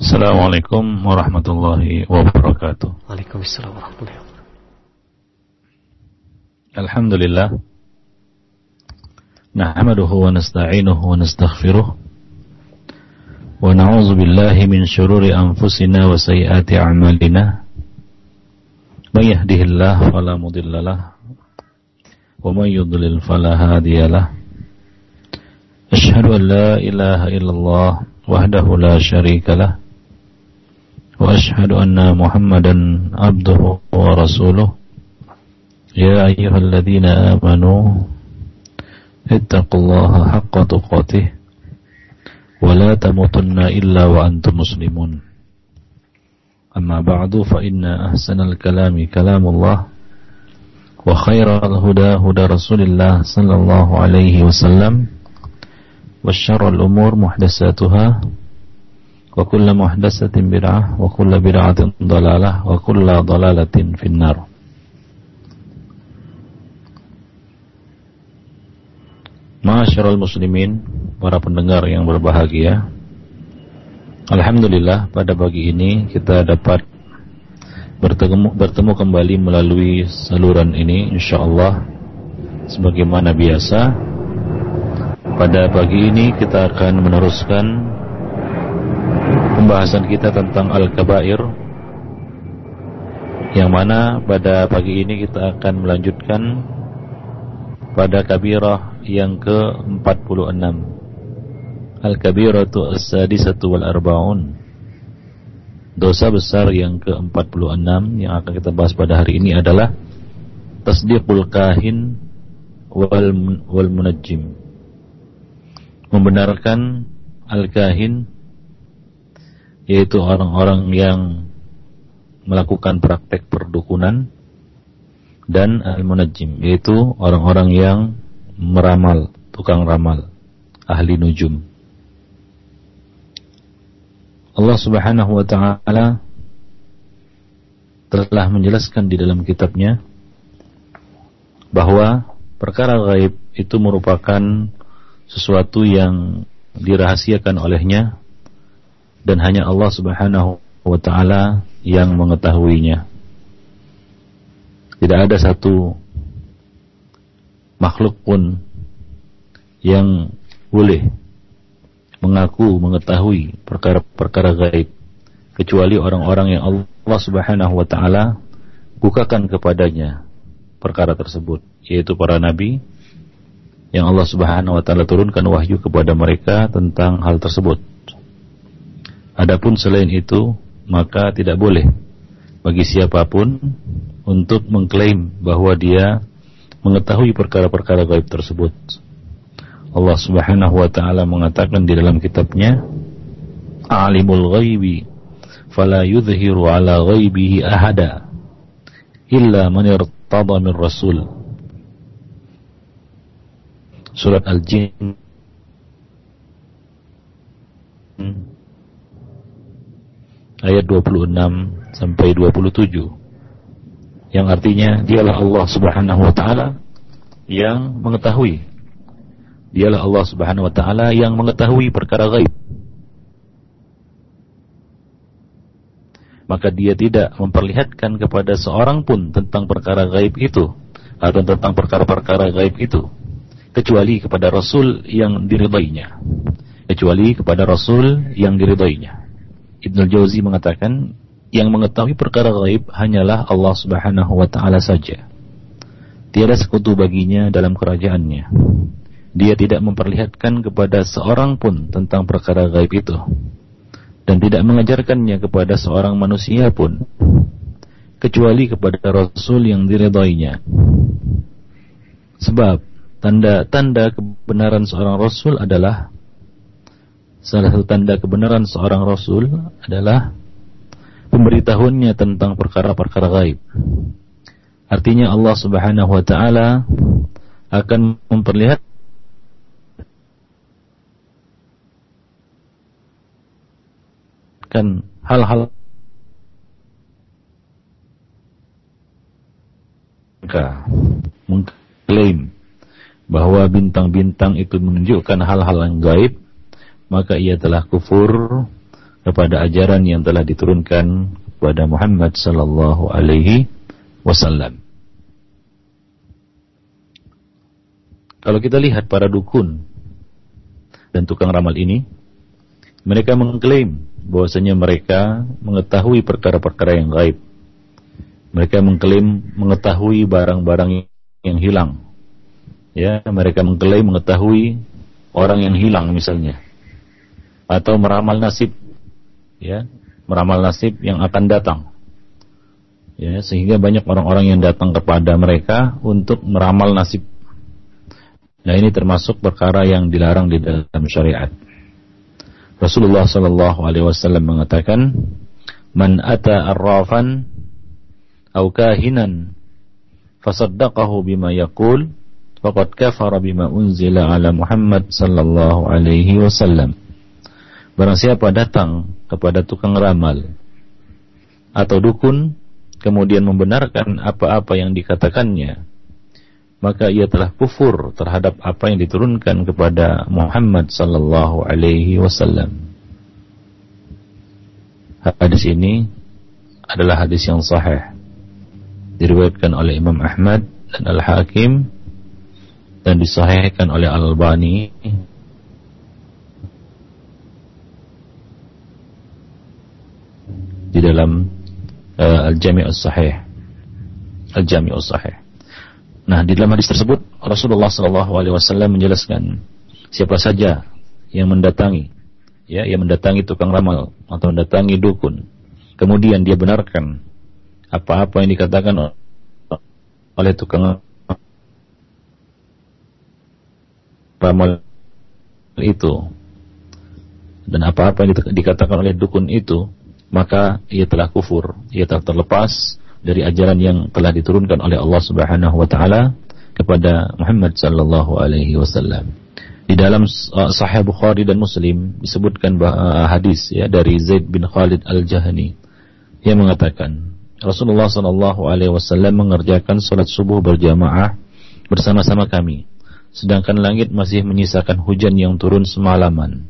Assalamualaikum warahmatullahi wabarakatuh. Waalaikumsalam warahmatullahi wabarakatuh. Alhamdulillah. Nahmaduhu wa nasta'inuhu wa nastaghfiruh. Wa na'udzu billahi min shururi anfusina wa sayyiati a'malina. May yahdihillahu fala mudhillalah wa may yudlil fala hadiyalah. Ashhadu an la ilaha illallah wahdahu la syarika lah وأشهد أن محمدا عبده ورسوله. يا أيها الذين آمنوا اتقوا الله حق تقاته ولا تموتن إلا وأنتم مسلمون. أما بعد فإن أحسن الكلام كلام الله وخير الهدى هدى رسول الله صلى الله عليه وسلم والشر الأمور محدثاتها muhdatsatin bid'ah wa kullu bid'atin dhalalah wa kullu dhalalatin finnar Masyarul muslimin, para pendengar yang berbahagia. Alhamdulillah pada pagi ini kita dapat bertemu bertemu kembali melalui saluran ini insyaallah sebagaimana biasa. Pada pagi ini kita akan meneruskan pembahasan kita tentang Al-Kabair yang mana pada pagi ini kita akan melanjutkan pada kabirah yang ke-46. Al-Kabiratu As-Sadisatu Wal Arba'un Dosa besar yang ke-46 yang akan kita bahas pada hari ini adalah Tasdiqul Kahin wal, wal Munajjim. Membenarkan Al-Kahin yaitu orang-orang yang melakukan praktek perdukunan dan al-munajjim yaitu orang-orang yang meramal, tukang ramal, ahli nujum. Allah Subhanahu wa taala telah menjelaskan di dalam kitabnya bahwa perkara gaib itu merupakan sesuatu yang dirahasiakan olehnya dan hanya Allah Subhanahu wa taala yang mengetahuinya. Tidak ada satu makhluk pun yang boleh mengaku mengetahui perkara-perkara gaib kecuali orang-orang yang Allah Subhanahu wa taala bukakan kepadanya perkara tersebut yaitu para nabi yang Allah Subhanahu wa taala turunkan wahyu kepada mereka tentang hal tersebut. Adapun selain itu, maka tidak boleh bagi siapa pun untuk mengklaim bahwa dia mengetahui perkara-perkara gaib tersebut. Allah Subhanahu wa taala mengatakan di dalam kitabnya, "Alimul ghaibi fala yudhiru ala ghaibihi ahada illa man irtada min rasul." Surat Al-Jin ayat 26 sampai 27 yang artinya dialah Allah Subhanahu wa taala yang mengetahui. Dialah Allah Subhanahu wa taala yang mengetahui perkara gaib. Maka dia tidak memperlihatkan kepada seorang pun tentang perkara gaib itu atau tentang perkara-perkara gaib itu kecuali kepada rasul yang diridainya. Kecuali kepada rasul yang diridainya Ibnu Jauzi mengatakan yang mengetahui perkara gaib hanyalah Allah Subhanahu wa taala saja. Tiada sekutu baginya dalam kerajaannya. Dia tidak memperlihatkan kepada seorang pun tentang perkara gaib itu dan tidak mengajarkannya kepada seorang manusia pun kecuali kepada rasul yang diridainya. Sebab tanda-tanda kebenaran seorang rasul adalah Salah satu tanda kebenaran seorang rasul adalah pemberitahuannya tentang perkara-perkara gaib. Artinya Allah Subhanahu wa taala akan memperlihatkan hal-hal mengklaim bahwa bintang-bintang itu menunjukkan hal-hal yang gaib maka ia telah kufur kepada ajaran yang telah diturunkan kepada Muhammad sallallahu alaihi wasallam. Kalau kita lihat para dukun dan tukang ramal ini, mereka mengklaim bahwasanya mereka mengetahui perkara-perkara yang gaib. Mereka mengklaim mengetahui barang-barang yang hilang. Ya, mereka mengklaim mengetahui orang yang hilang misalnya. Atau meramal nasib. Ya, meramal nasib yang akan datang. Ya, sehingga banyak orang-orang yang datang kepada mereka untuk meramal nasib. Nah, ini termasuk perkara yang dilarang di dalam syariat. Rasulullah sallallahu alaihi wasallam mengatakan, "Man ata arrafan aw kahinan fasaddaqahu bima yaqul faqad kafara bima unzila ala Muhammad sallallahu alaihi wasallam." Barang siapa datang kepada tukang ramal atau dukun kemudian membenarkan apa-apa yang dikatakannya maka ia telah kufur terhadap apa yang diturunkan kepada Muhammad sallallahu alaihi wasallam. Hadis ini adalah hadis yang sahih. Diriwayatkan oleh Imam Ahmad dan Al-Hakim dan disahihkan oleh Al-Albani di dalam uh, Al-Jami' As-Sahih. Al-Jami' As-Sahih. Nah, di dalam hadis tersebut Rasulullah Wasallam menjelaskan siapa saja yang mendatangi, ya, yang mendatangi tukang ramal atau mendatangi dukun, kemudian dia benarkan apa-apa yang dikatakan oleh tukang ramal itu dan apa-apa yang dikatakan oleh dukun itu maka ia telah kufur, ia telah terlepas dari ajaran yang telah diturunkan oleh Allah Subhanahu wa taala kepada Muhammad sallallahu alaihi wasallam. Di dalam uh, Sahih Bukhari dan Muslim disebutkan uh, hadis ya dari Zaid bin Khalid Al-Jahani yang mengatakan Rasulullah sallallahu alaihi wasallam mengerjakan salat subuh berjamaah bersama-sama kami sedangkan langit masih menyisakan hujan yang turun semalaman.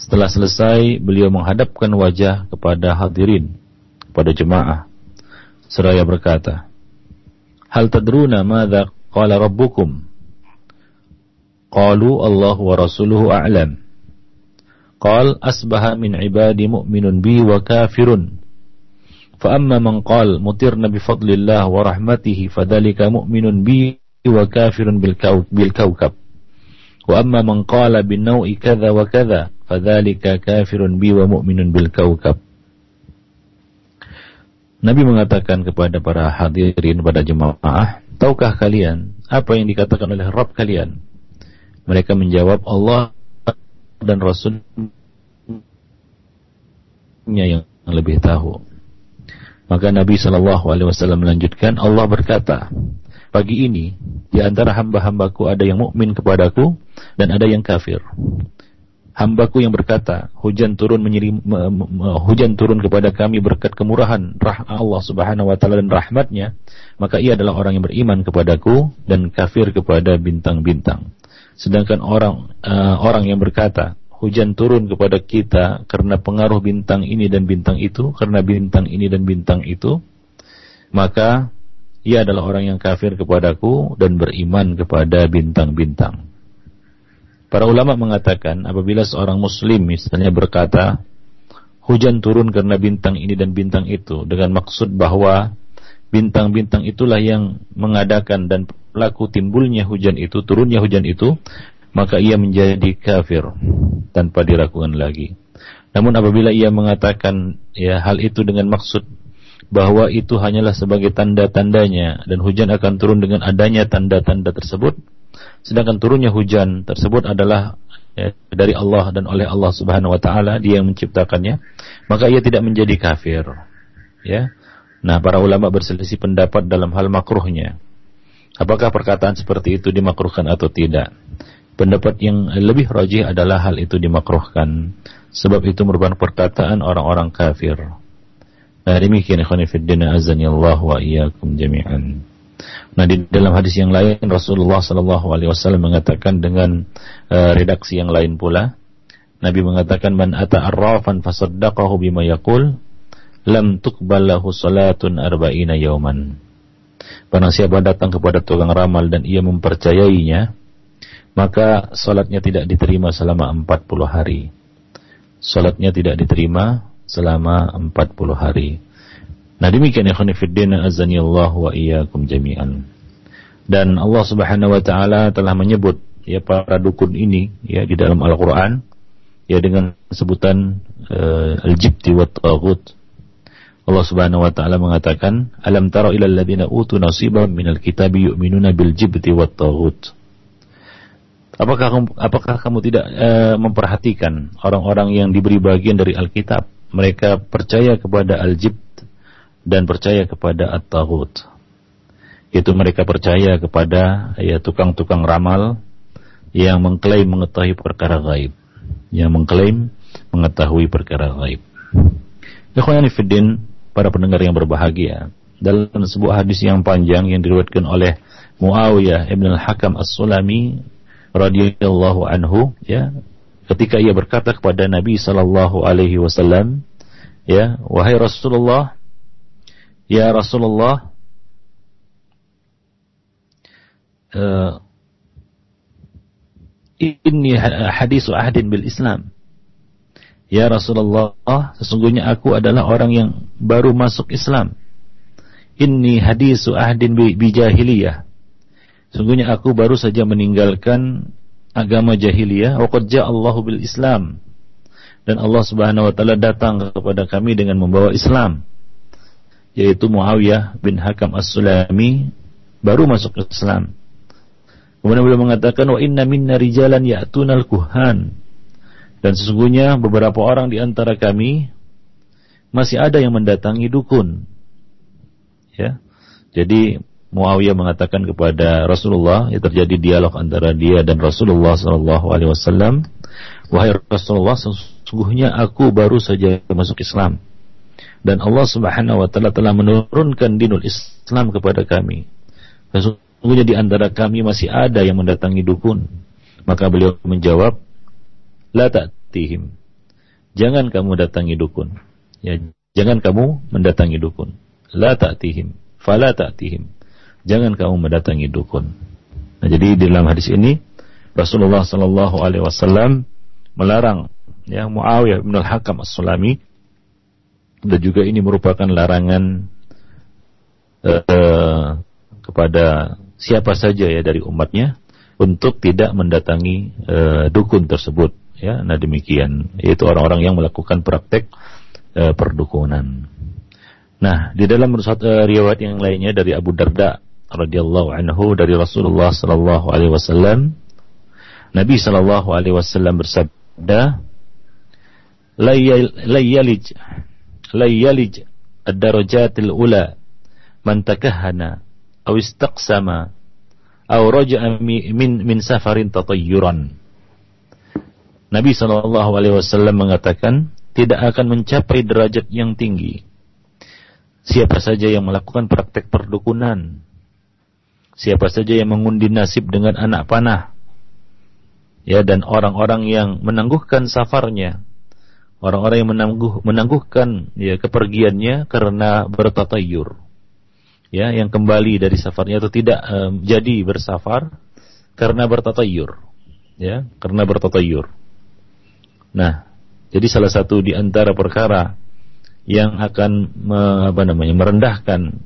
Setelah selesai, beliau menghadapkan wajah kepada hadirin, kepada jemaah seraya berkata, Hal tadruna madza qala rabbukum? Qalu Allah wa rasuluhu a'lam. Qal asbaha min ibadi mu'minun bi wa kafirun. فأما من قال مطرنا بفضل الله ورحمته فذلك مؤمن بي وكافر بالكوكب وأما من قال بالنوء كذا وكذا fadzalika kafirun bi wa mu'minun bil kaukab. Nabi mengatakan kepada para hadirin pada jemaah, tahukah kalian apa yang dikatakan oleh Rabb kalian? Mereka menjawab Allah dan Rasulnya yang lebih tahu. Maka Nabi Shallallahu Alaihi Wasallam melanjutkan, Allah berkata, pagi ini di antara hamba-hambaku ada yang mukmin kepadaku dan ada yang kafir hambaku yang berkata, hujan turun menyirim, hujan turun kepada kami berkat kemurahan rah Allah Subhanahu wa taala dan rahmatnya, maka ia adalah orang yang beriman kepadaku dan kafir kepada bintang-bintang. Sedangkan orang uh, orang yang berkata, hujan turun kepada kita karena pengaruh bintang ini dan bintang itu, karena bintang ini dan bintang itu, maka ia adalah orang yang kafir kepadaku dan beriman kepada bintang-bintang. Para ulama mengatakan apabila seorang muslim misalnya berkata hujan turun karena bintang ini dan bintang itu dengan maksud bahwa bintang-bintang itulah yang mengadakan dan pelaku timbulnya hujan itu, turunnya hujan itu, maka ia menjadi kafir tanpa diragukan lagi. Namun apabila ia mengatakan ya hal itu dengan maksud bahwa itu hanyalah sebagai tanda-tandanya dan hujan akan turun dengan adanya tanda-tanda tersebut, Sedangkan turunnya hujan tersebut adalah ya, dari Allah dan oleh Allah Subhanahu wa taala, Dia yang menciptakannya, maka ia tidak menjadi kafir. Ya. Nah, para ulama berselisih pendapat dalam hal makruhnya. Apakah perkataan seperti itu dimakruhkan atau tidak? Pendapat yang lebih rajih adalah hal itu dimakruhkan sebab itu merupakan perkataan orang-orang kafir. Nah, demikian ikhwan fillah azani Allah wa iyyakum jami'an. Nah di dalam hadis yang lain Rasulullah Shallallahu Alaihi Wasallam mengatakan dengan uh, redaksi yang lain pula, Nabi mengatakan man ata arrafan fasaddaqahu bima yaqul lam tuqbal lahu salatun arba'ina yauman. Barang siapa datang kepada tukang ramal dan ia mempercayainya, maka salatnya tidak diterima selama 40 hari. Salatnya tidak diterima selama 40 hari. Nah demikian ya khonifuddin azani Allah wa iyyakum jami'an. Dan Allah Subhanahu wa taala telah menyebut ya para dukun ini ya di dalam Al-Qur'an ya dengan sebutan uh, al-jibti wa taghut. Allah Subhanahu wa taala mengatakan, "Alam tara ilal ladzina utu nasiban minal kitabi yu'minuna bil jibti wat taghut." Apakah apakah kamu tidak uh, memperhatikan orang-orang yang diberi bagian dari Alkitab? Mereka percaya kepada al-jibt dan percaya kepada at-taghut. Itu mereka percaya kepada ya tukang-tukang ramal yang mengklaim mengetahui perkara gaib yang mengklaim mengetahui perkara gaib. Ikhwan Fiddin, para pendengar yang berbahagia, dalam sebuah hadis yang panjang yang diriwayatkan oleh Muawiyah Ibn al-Hakam As-Sulami radhiyallahu anhu ya ketika ia berkata kepada Nabi sallallahu alaihi wasallam ya wahai Rasulullah ya Rasulullah uh, Inni hadisu ahdin bil Islam. Ya Rasulullah, sesungguhnya aku adalah orang yang baru masuk Islam. Inni hadisu ahdin bi, bi jahiliyah. Sesungguhnya aku baru saja meninggalkan agama jahiliyah. Waqad Allahu bil Islam. Dan Allah Subhanahu wa taala datang kepada kami dengan membawa Islam. Yaitu Muawiyah bin Hakam As-Sulami baru masuk Islam. Kemudian beliau mengatakan wa inna minna rijalan ya'tunal kuhan. Dan sesungguhnya beberapa orang di antara kami masih ada yang mendatangi dukun. Ya. Jadi Muawiyah mengatakan kepada Rasulullah, ya terjadi dialog antara dia dan Rasulullah sallallahu alaihi wasallam, "Wahai Rasulullah, sesungguhnya aku baru saja masuk Islam dan Allah Subhanahu wa taala telah menurunkan dinul Islam kepada kami. Sungguhnya di antara kami masih ada yang mendatangi dukun. Maka beliau menjawab, La ta'tihim. Jangan kamu datangi dukun. Ya, jangan kamu mendatangi dukun. La ta'tihim. Fala ta'tihim. Jangan kamu mendatangi dukun. Nah, jadi di dalam hadis ini Rasulullah Shallallahu Alaihi Wasallam melarang yang Muawiyah bin Al Hakam As Sulami dan juga ini merupakan larangan uh, kepada siapa saja ya dari umatnya untuk tidak mendatangi e, dukun tersebut. Ya nah demikian. Yaitu orang-orang yang melakukan praktek e, perdukunan. Nah di dalam e, riwayat yang lainnya dari Abu Darda radhiyallahu anhu dari Rasulullah sallallahu alaihi wasallam Nabi sallallahu alaihi wasallam bersabda la yalij la ad-darajatil ula man takahhana aw istaqsama aw raja'a min min safarin tatayyuran. Nabi sallallahu alaihi wasallam mengatakan tidak akan mencapai derajat yang tinggi siapa saja yang melakukan praktek perdukunan. Siapa saja yang mengundi nasib dengan anak panah. Ya dan orang-orang yang menangguhkan safarnya orang-orang yang menangguh menangguhkan ya kepergiannya karena bertatayur ya yang kembali dari safarnya atau tidak um, jadi bersafar karena bertatayur ya karena bertatayur nah jadi salah satu di antara perkara yang akan me, apa namanya merendahkan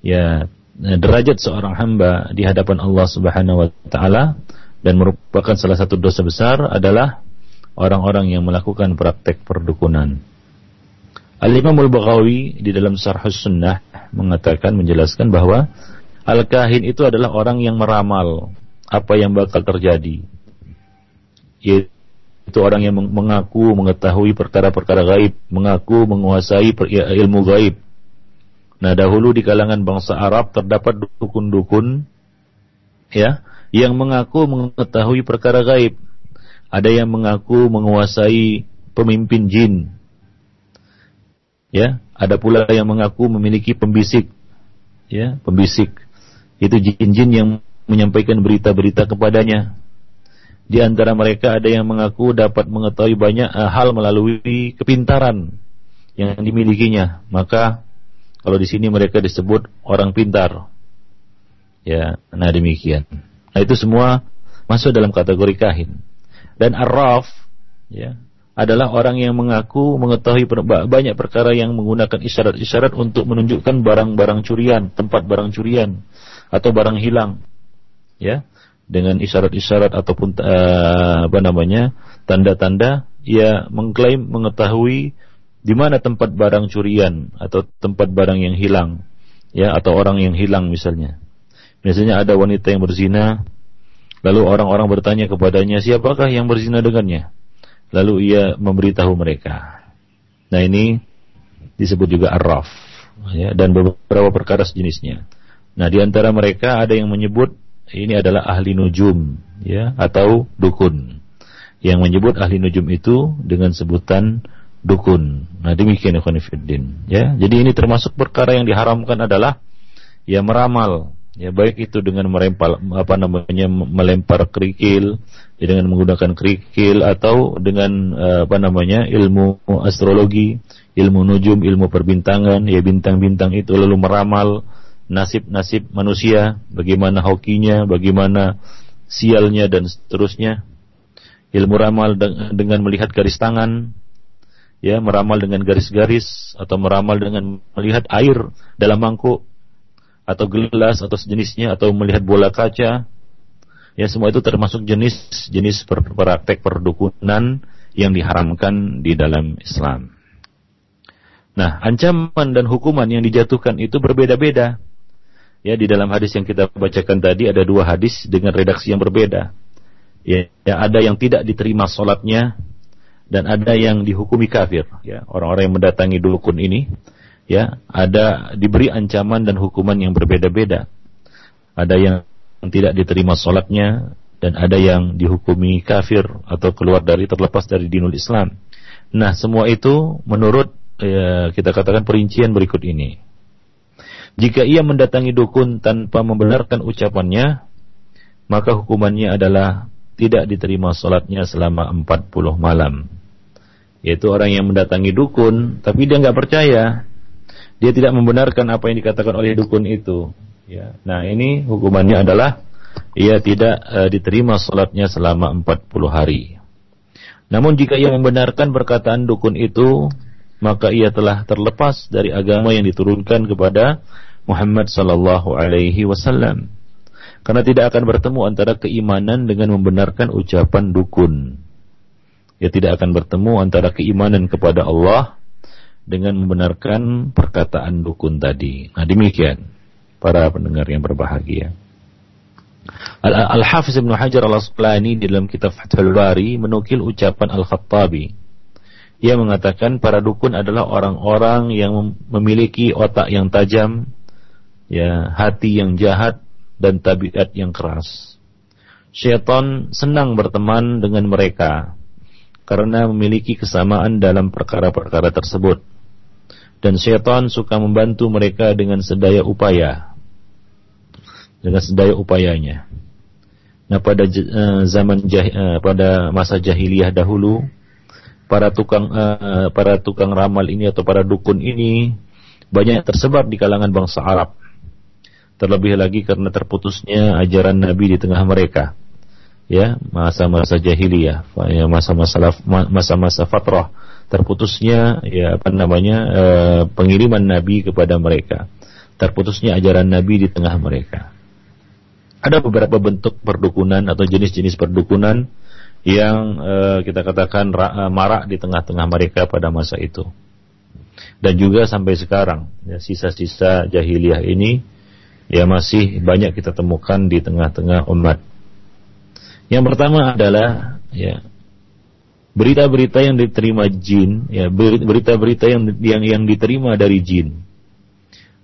ya derajat seorang hamba di hadapan Allah Subhanahu wa taala dan merupakan salah satu dosa besar adalah orang-orang yang melakukan praktek perdukunan. Al-Imam Al-Baghawi di dalam Sarh Sunnah mengatakan menjelaskan bahwa al-kahin itu adalah orang yang meramal apa yang bakal terjadi. Yaitu orang yang mengaku mengetahui perkara-perkara gaib, mengaku menguasai ya, ilmu gaib. Nah, dahulu di kalangan bangsa Arab terdapat dukun-dukun ya yang mengaku mengetahui perkara gaib. Ada yang mengaku menguasai pemimpin jin, Ya, ada pula yang mengaku memiliki pembisik. Ya, pembisik. Itu jin-jin yang menyampaikan berita-berita kepadanya. Di antara mereka ada yang mengaku dapat mengetahui banyak uh, hal melalui kepintaran yang dimilikinya. Maka kalau di sini mereka disebut orang pintar. Ya, nah demikian. Nah itu semua masuk dalam kategori kahin. Dan arraf ya, adalah orang yang mengaku mengetahui banyak perkara yang menggunakan isyarat-isyarat untuk menunjukkan barang-barang curian, tempat barang curian atau barang hilang. Ya, dengan isyarat-isyarat ataupun uh, apa namanya? tanda-tanda ia mengklaim mengetahui di mana tempat barang curian atau tempat barang yang hilang, ya atau orang yang hilang misalnya. Misalnya ada wanita yang berzina, lalu orang-orang bertanya kepadanya, siapakah yang berzina dengannya? Lalu ia memberitahu mereka. Nah ini disebut juga arraf, ya, dan beberapa perkara sejenisnya. Nah di antara mereka ada yang menyebut ini adalah ahli nujum, ya, atau dukun. Yang menyebut ahli nujum itu dengan sebutan dukun. Nah demikian ya ya. Jadi ini termasuk perkara yang diharamkan adalah ya meramal ya baik itu dengan merempal apa namanya melempar kerikil ya, dengan menggunakan kerikil atau dengan eh, apa namanya ilmu astrologi ilmu nujum ilmu perbintangan ya bintang-bintang itu lalu meramal nasib-nasib manusia bagaimana hokinya bagaimana sialnya dan seterusnya. Ilmu ramal dengan melihat garis tangan ya meramal dengan garis-garis atau meramal dengan melihat air dalam mangkuk atau gelas atau sejenisnya atau melihat bola kaca ya semua itu termasuk jenis-jenis praktek perdukunan yang diharamkan di dalam Islam. Nah, ancaman dan hukuman yang dijatuhkan itu berbeda-beda. Ya, di dalam hadis yang kita bacakan tadi ada dua hadis dengan redaksi yang berbeda. Ya, ya ada yang tidak diterima sholatnya dan ada yang dihukumi kafir. Ya, orang-orang yang mendatangi dukun ini ya ada diberi ancaman dan hukuman yang berbeda-beda. Ada yang tidak diterima sholatnya dan ada yang dihukumi kafir atau keluar dari terlepas dari dinul Islam. Nah semua itu menurut ya, kita katakan perincian berikut ini. Jika ia mendatangi dukun tanpa membenarkan ucapannya, maka hukumannya adalah tidak diterima sholatnya selama 40 malam. Yaitu orang yang mendatangi dukun, tapi dia nggak percaya, dia tidak membenarkan apa yang dikatakan oleh dukun itu. Ya. Nah ini hukumannya adalah ia tidak uh, diterima sholatnya selama 40 hari. Namun jika ia membenarkan perkataan dukun itu, maka ia telah terlepas dari agama yang diturunkan kepada Muhammad sallallahu alaihi wasallam. Karena tidak akan bertemu antara keimanan dengan membenarkan ucapan dukun. Ia tidak akan bertemu antara keimanan kepada Allah dengan membenarkan perkataan dukun tadi. Nah demikian para pendengar yang berbahagia. Al-Hafiz Ibn Hajar Al-Asqalani di dalam kitab Fathul Bari menukil ucapan Al-Khattabi. Ia mengatakan para dukun adalah orang-orang yang memiliki otak yang tajam, ya, hati yang jahat dan tabiat yang keras. Syaitan senang berteman dengan mereka karena memiliki kesamaan dalam perkara-perkara tersebut dan syaitan suka membantu mereka dengan sedaya upaya. Dengan sedaya upayanya. Nah pada uh, zaman jah, uh, pada masa jahiliyah dahulu para tukang uh, para tukang ramal ini atau para dukun ini banyak tersebar di kalangan bangsa Arab. Terlebih lagi karena terputusnya ajaran Nabi di tengah mereka. Ya masa-masa jahiliyah ya masa-masa masa-masa fatrah terputusnya ya apa namanya e, pengiriman Nabi kepada mereka, terputusnya ajaran Nabi di tengah mereka. Ada beberapa bentuk perdukunan atau jenis-jenis perdukunan yang e, kita katakan ra, e, marak di tengah-tengah mereka pada masa itu. Dan juga sampai sekarang ya, sisa-sisa jahiliyah ini ya masih banyak kita temukan di tengah-tengah umat. Yang pertama adalah ya berita-berita yang diterima jin, ya berita-berita yang yang yang diterima dari jin.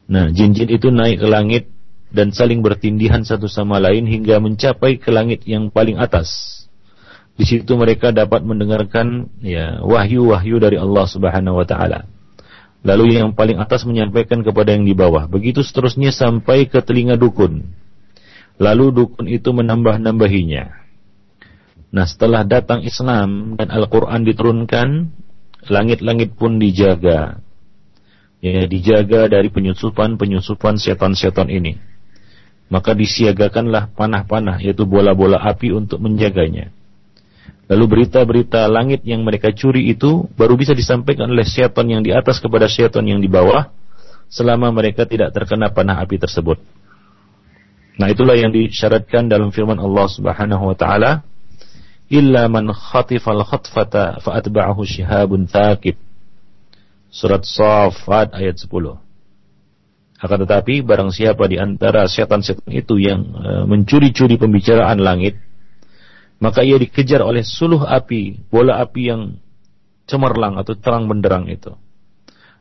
Nah, jin-jin itu naik ke langit dan saling bertindihan satu sama lain hingga mencapai ke langit yang paling atas. Di situ mereka dapat mendengarkan ya wahyu-wahyu dari Allah Subhanahu wa taala. Lalu yang paling atas menyampaikan kepada yang di bawah. Begitu seterusnya sampai ke telinga dukun. Lalu dukun itu menambah-nambahinya Nah, setelah datang Islam dan Al-Qur'an diturunkan, langit-langit pun dijaga. Ya, dijaga dari penyusupan-penyusupan setan-setan ini. Maka disiagakanlah panah-panah yaitu bola-bola api untuk menjaganya. Lalu berita-berita langit yang mereka curi itu baru bisa disampaikan oleh setan yang di atas kepada setan yang di bawah selama mereka tidak terkena panah api tersebut. Nah, itulah yang disyaratkan dalam firman Allah Subhanahu wa taala, "Illa man khatifal khatfata fa atba'ahu shihabun thaqib." Surat Safat ayat 10. Akan tetapi barang siapa di antara setan-setan itu yang uh, mencuri-curi pembicaraan langit, maka ia dikejar oleh suluh api, bola api yang cemerlang atau terang benderang itu.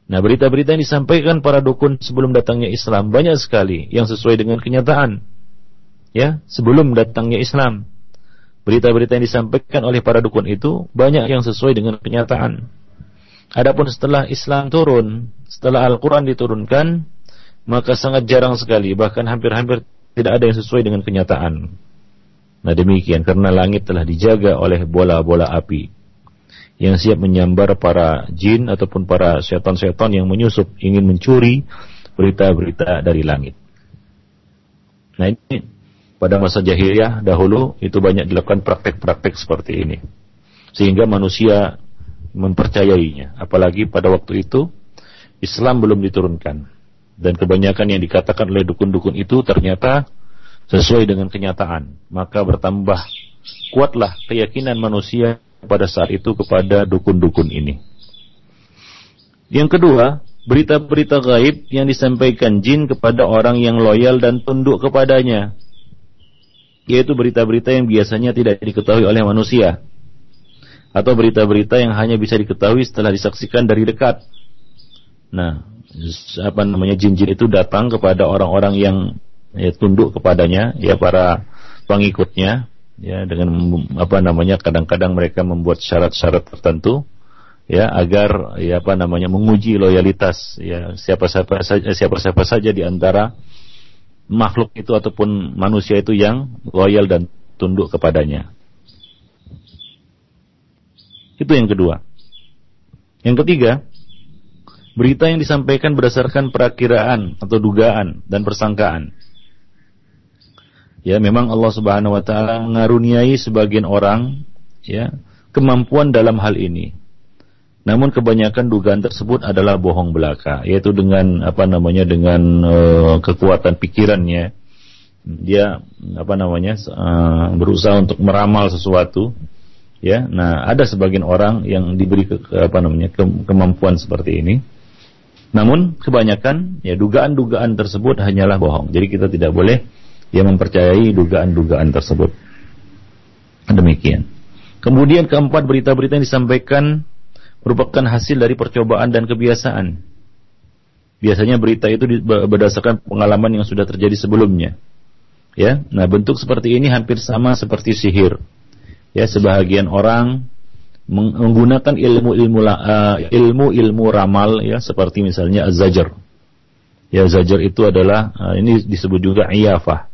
Nah, berita-berita yang disampaikan para dukun sebelum datangnya Islam banyak sekali yang sesuai dengan kenyataan. Ya, sebelum datangnya Islam. Berita-berita yang disampaikan oleh para dukun itu banyak yang sesuai dengan kenyataan. Adapun setelah Islam turun, setelah Al-Quran diturunkan, maka sangat jarang sekali, bahkan hampir-hampir tidak ada yang sesuai dengan kenyataan. Nah demikian karena langit telah dijaga oleh bola-bola api yang siap menyambar para jin ataupun para setan-setan yang menyusup ingin mencuri berita-berita dari langit. Nah ini pada masa jahiliyah dahulu itu banyak dilakukan praktek-praktek seperti ini. Sehingga manusia mempercayainya. Apalagi pada waktu itu Islam belum diturunkan. Dan kebanyakan yang dikatakan oleh dukun-dukun itu ternyata sesuai dengan kenyataan, maka bertambah kuatlah keyakinan manusia pada saat itu kepada dukun-dukun ini. Yang kedua, berita-berita gaib yang disampaikan jin kepada orang yang loyal dan tunduk kepadanya, yaitu berita-berita yang biasanya tidak diketahui oleh manusia, atau berita-berita yang hanya bisa diketahui setelah disaksikan dari dekat. Nah, apa namanya jin-jin itu datang kepada orang-orang yang ya, tunduk kepadanya ya para pengikutnya ya dengan apa namanya kadang-kadang mereka membuat syarat-syarat tertentu ya agar ya apa namanya menguji loyalitas ya siapa-siapa saja siapa-siapa saja di antara makhluk itu ataupun manusia itu yang loyal dan tunduk kepadanya. Itu yang kedua. Yang ketiga, berita yang disampaikan berdasarkan perakiraan atau dugaan dan persangkaan. Ya, memang Allah Subhanahu wa taala mengaruniai sebagian orang ya kemampuan dalam hal ini. Namun kebanyakan dugaan tersebut adalah bohong belaka, yaitu dengan apa namanya dengan uh, kekuatan pikirannya dia apa namanya uh, berusaha untuk meramal sesuatu ya. Nah, ada sebagian orang yang diberi ke, apa namanya ke, kemampuan seperti ini. Namun kebanyakan ya dugaan-dugaan tersebut hanyalah bohong. Jadi kita tidak boleh yang mempercayai dugaan-dugaan tersebut. Demikian. Kemudian keempat berita-berita yang disampaikan merupakan hasil dari percobaan dan kebiasaan. Biasanya berita itu berdasarkan pengalaman yang sudah terjadi sebelumnya. Ya, nah bentuk seperti ini hampir sama seperti sihir. Ya, sebahagian orang menggunakan ilmu-ilmu ilmu-ilmu ramal ya seperti misalnya az-zajar. Ya, zajar itu adalah uh, ini disebut juga iyafah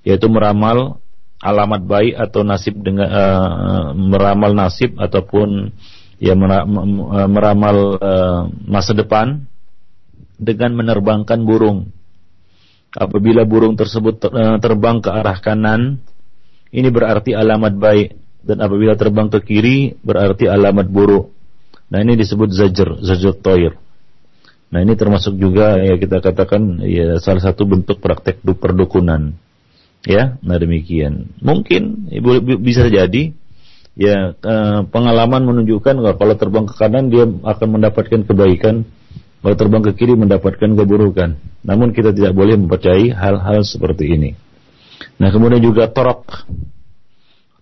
yaitu meramal alamat baik atau nasib dengan uh, meramal nasib ataupun ya meramal uh, masa depan dengan menerbangkan burung. Apabila burung tersebut terbang ke arah kanan, ini berarti alamat baik dan apabila terbang ke kiri berarti alamat buruk. Nah ini disebut zajr, zajr toir. Nah ini termasuk juga ya kita katakan ya salah satu bentuk praktek perdukunan. Ya, nah demikian. Mungkin ibu bisa jadi ya eh, pengalaman menunjukkan kalau terbang ke kanan dia akan mendapatkan kebaikan, kalau terbang ke kiri mendapatkan keburukan. Namun kita tidak boleh mempercayai hal-hal seperti ini. Nah, kemudian juga torok.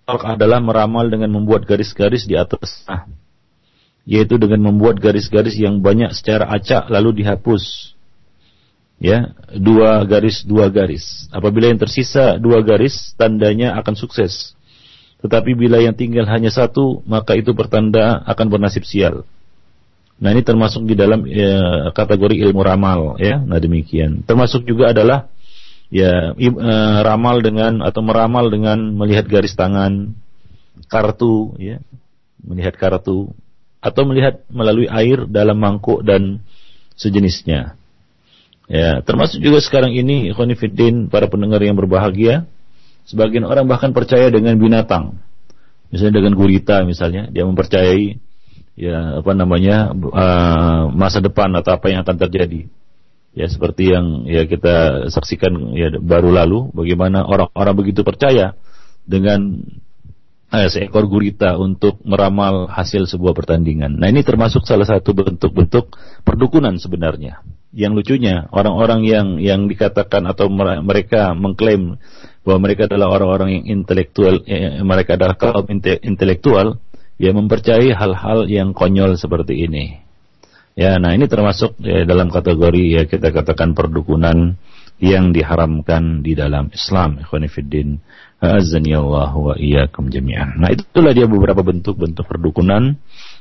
Torok adalah meramal dengan membuat garis-garis di atas nah, yaitu dengan membuat garis-garis yang banyak secara acak lalu dihapus ya dua garis dua garis. Apabila yang tersisa dua garis, tandanya akan sukses. Tetapi bila yang tinggal hanya satu, maka itu pertanda akan bernasib sial. Nah ini termasuk di dalam ya, kategori ilmu ramal, ya. Nah demikian. Termasuk juga adalah ya e, ramal dengan atau meramal dengan melihat garis tangan kartu, ya, melihat kartu, atau melihat melalui air dalam mangkuk dan sejenisnya. Ya, termasuk juga sekarang ini Ikhwanifiddin para pendengar yang berbahagia, sebagian orang bahkan percaya dengan binatang. Misalnya dengan gurita misalnya, dia mempercayai ya apa namanya uh, masa depan atau apa yang akan terjadi. Ya seperti yang ya kita saksikan ya baru lalu bagaimana orang-orang begitu percaya dengan eh, seekor gurita untuk meramal hasil sebuah pertandingan. Nah ini termasuk salah satu bentuk-bentuk perdukunan sebenarnya yang lucunya orang-orang yang yang dikatakan atau mereka mengklaim bahwa mereka adalah orang-orang yang intelektual eh, mereka adalah kaum intelektual yang mempercayai hal-hal yang konyol seperti ini. Ya, nah ini termasuk ya, dalam kategori ya kita katakan perdukunan yang diharamkan di dalam Islam. Ikhwanifiddin, azani Allah wa iyyakum jami'an. Nah, itulah dia beberapa bentuk-bentuk perdukunan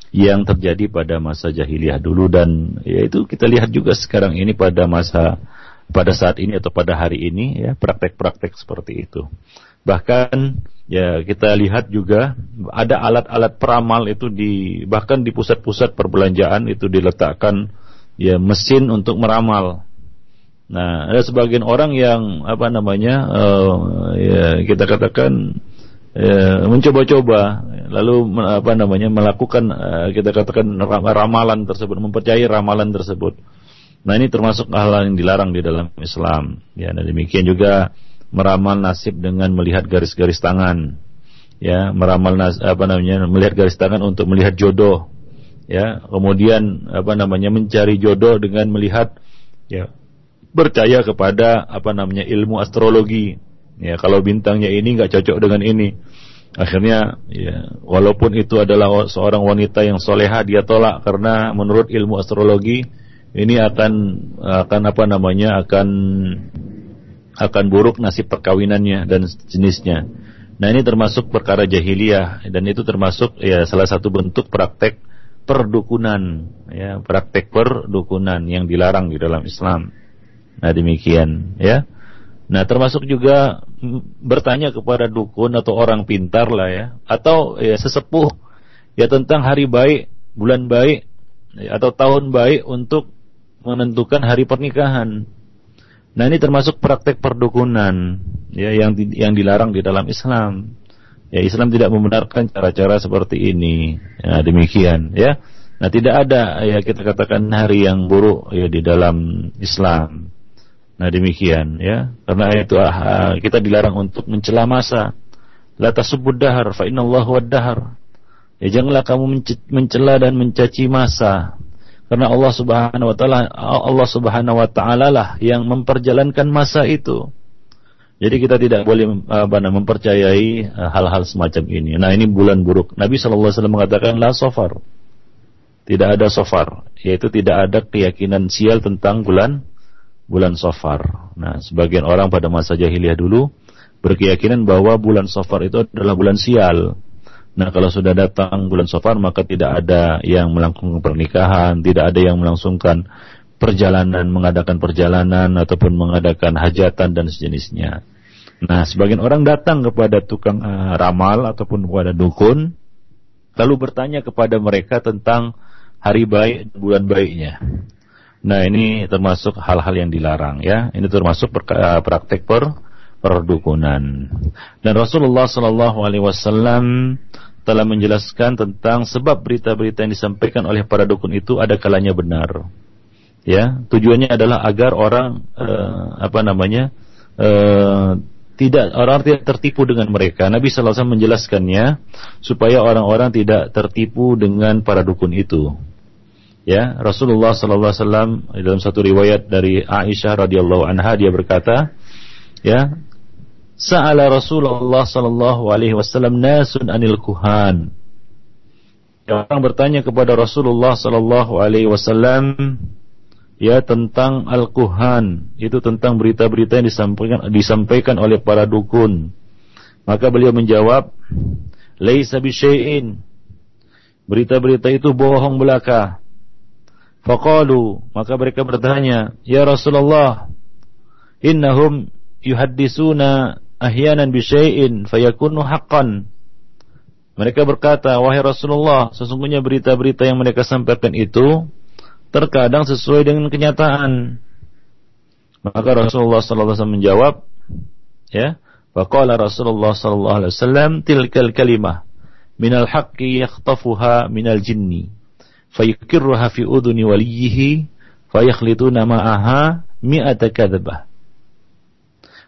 yang terjadi pada masa jahiliyah dulu dan yaitu kita lihat juga sekarang ini pada masa pada saat ini atau pada hari ini ya praktek-praktek seperti itu. Bahkan ya kita lihat juga ada alat-alat peramal itu di bahkan di pusat-pusat perbelanjaan itu diletakkan ya mesin untuk meramal. Nah, ada sebagian orang yang apa namanya uh, ya kita katakan ya, mencoba-coba lalu apa namanya melakukan uh, kita katakan ramalan tersebut mempercayai ramalan tersebut nah ini termasuk hal yang dilarang di dalam Islam. Ya dan demikian juga meramal nasib dengan melihat garis-garis tangan. Ya meramal nas, apa namanya melihat garis tangan untuk melihat jodoh. Ya kemudian apa namanya mencari jodoh dengan melihat ya percaya kepada apa namanya ilmu astrologi. Ya, kalau bintangnya ini nggak cocok dengan ini, akhirnya ya walaupun itu adalah seorang wanita yang soleha dia tolak. Karena menurut ilmu astrologi ini akan akan apa namanya akan akan buruk nasib perkawinannya dan jenisnya. Nah ini termasuk perkara jahiliyah dan itu termasuk ya salah satu bentuk praktek perdukunan ya praktek perdukunan yang dilarang di dalam Islam. Nah demikian ya. Nah, termasuk juga bertanya kepada dukun atau orang pintar lah ya, atau ya sesepuh ya tentang hari baik, bulan baik ya, atau tahun baik untuk menentukan hari pernikahan. Nah, ini termasuk praktek perdukunan ya yang yang dilarang di dalam Islam. Ya, Islam tidak membenarkan cara-cara seperti ini. Ya, demikian ya. Nah, tidak ada ya kita katakan hari yang buruk ya di dalam Islam. Nah demikian ya. Karena itu ah, kita dilarang untuk mencela masa. La tasubud dahar fa innallahu wad-dahar. Ya janganlah kamu mencela dan mencaci masa. Karena Allah Subhanahu wa taala Allah Subhanahu wa taala lah yang memperjalankan masa itu. Jadi kita tidak boleh apa mempercayai ah, hal-hal semacam ini. Nah, ini bulan buruk. Nabi sallallahu alaihi wasallam mengatakan la safar. Tidak ada safar, yaitu tidak ada keyakinan sial tentang bulan bulan Safar. Nah, sebagian orang pada masa jahiliyah dulu berkeyakinan bahwa bulan Safar itu adalah bulan sial. Nah, kalau sudah datang bulan Safar maka tidak ada yang melangsungkan pernikahan, tidak ada yang melangsungkan perjalanan, mengadakan perjalanan ataupun mengadakan hajatan dan sejenisnya. Nah, sebagian orang datang kepada tukang uh, ramal ataupun kepada dukun lalu bertanya kepada mereka tentang hari baik bulan baiknya. Nah ini termasuk hal-hal yang dilarang ya. Ini termasuk eh, praktek per perdukunan. Dan Rasulullah Shallallahu Alaihi Wasallam telah menjelaskan tentang sebab berita-berita yang disampaikan oleh para dukun itu ada kalanya benar. Ya, tujuannya adalah agar orang uh, apa namanya uh, tidak orang tidak tertipu dengan mereka. Nabi Sallallahu Alaihi Wasallam menjelaskannya supaya orang-orang tidak tertipu dengan para dukun itu ya Rasulullah sallallahu alaihi wasallam dalam satu riwayat dari Aisyah radhiyallahu anha dia berkata ya Sa'ala Rasulullah sallallahu alaihi wasallam nasun anil kuhan. Orang bertanya kepada Rasulullah sallallahu alaihi wasallam ya tentang al-kuhan. Itu tentang berita-berita yang disampaikan disampaikan oleh para dukun. Maka beliau menjawab laisa bisyai'in berita-berita itu bohong belaka. Faqalu, maka mereka bertanya, "Ya Rasulullah, innahum yuhaddisuna ahyanan bi syai'in fayakunu haqqan Mereka berkata, "Wahai Rasulullah, sesungguhnya berita-berita yang mereka sampaikan itu terkadang sesuai dengan kenyataan." Maka Rasulullah sallallahu alaihi wasallam menjawab, ya, Faqala Rasulullah sallallahu alaihi wasallam, "Tilkal kalimah minal haqqi yakhtafuha minal jinni, fayukirruha fi udhuni waliyihi, fayakhlituna ma'aha mi'ata kadzabah."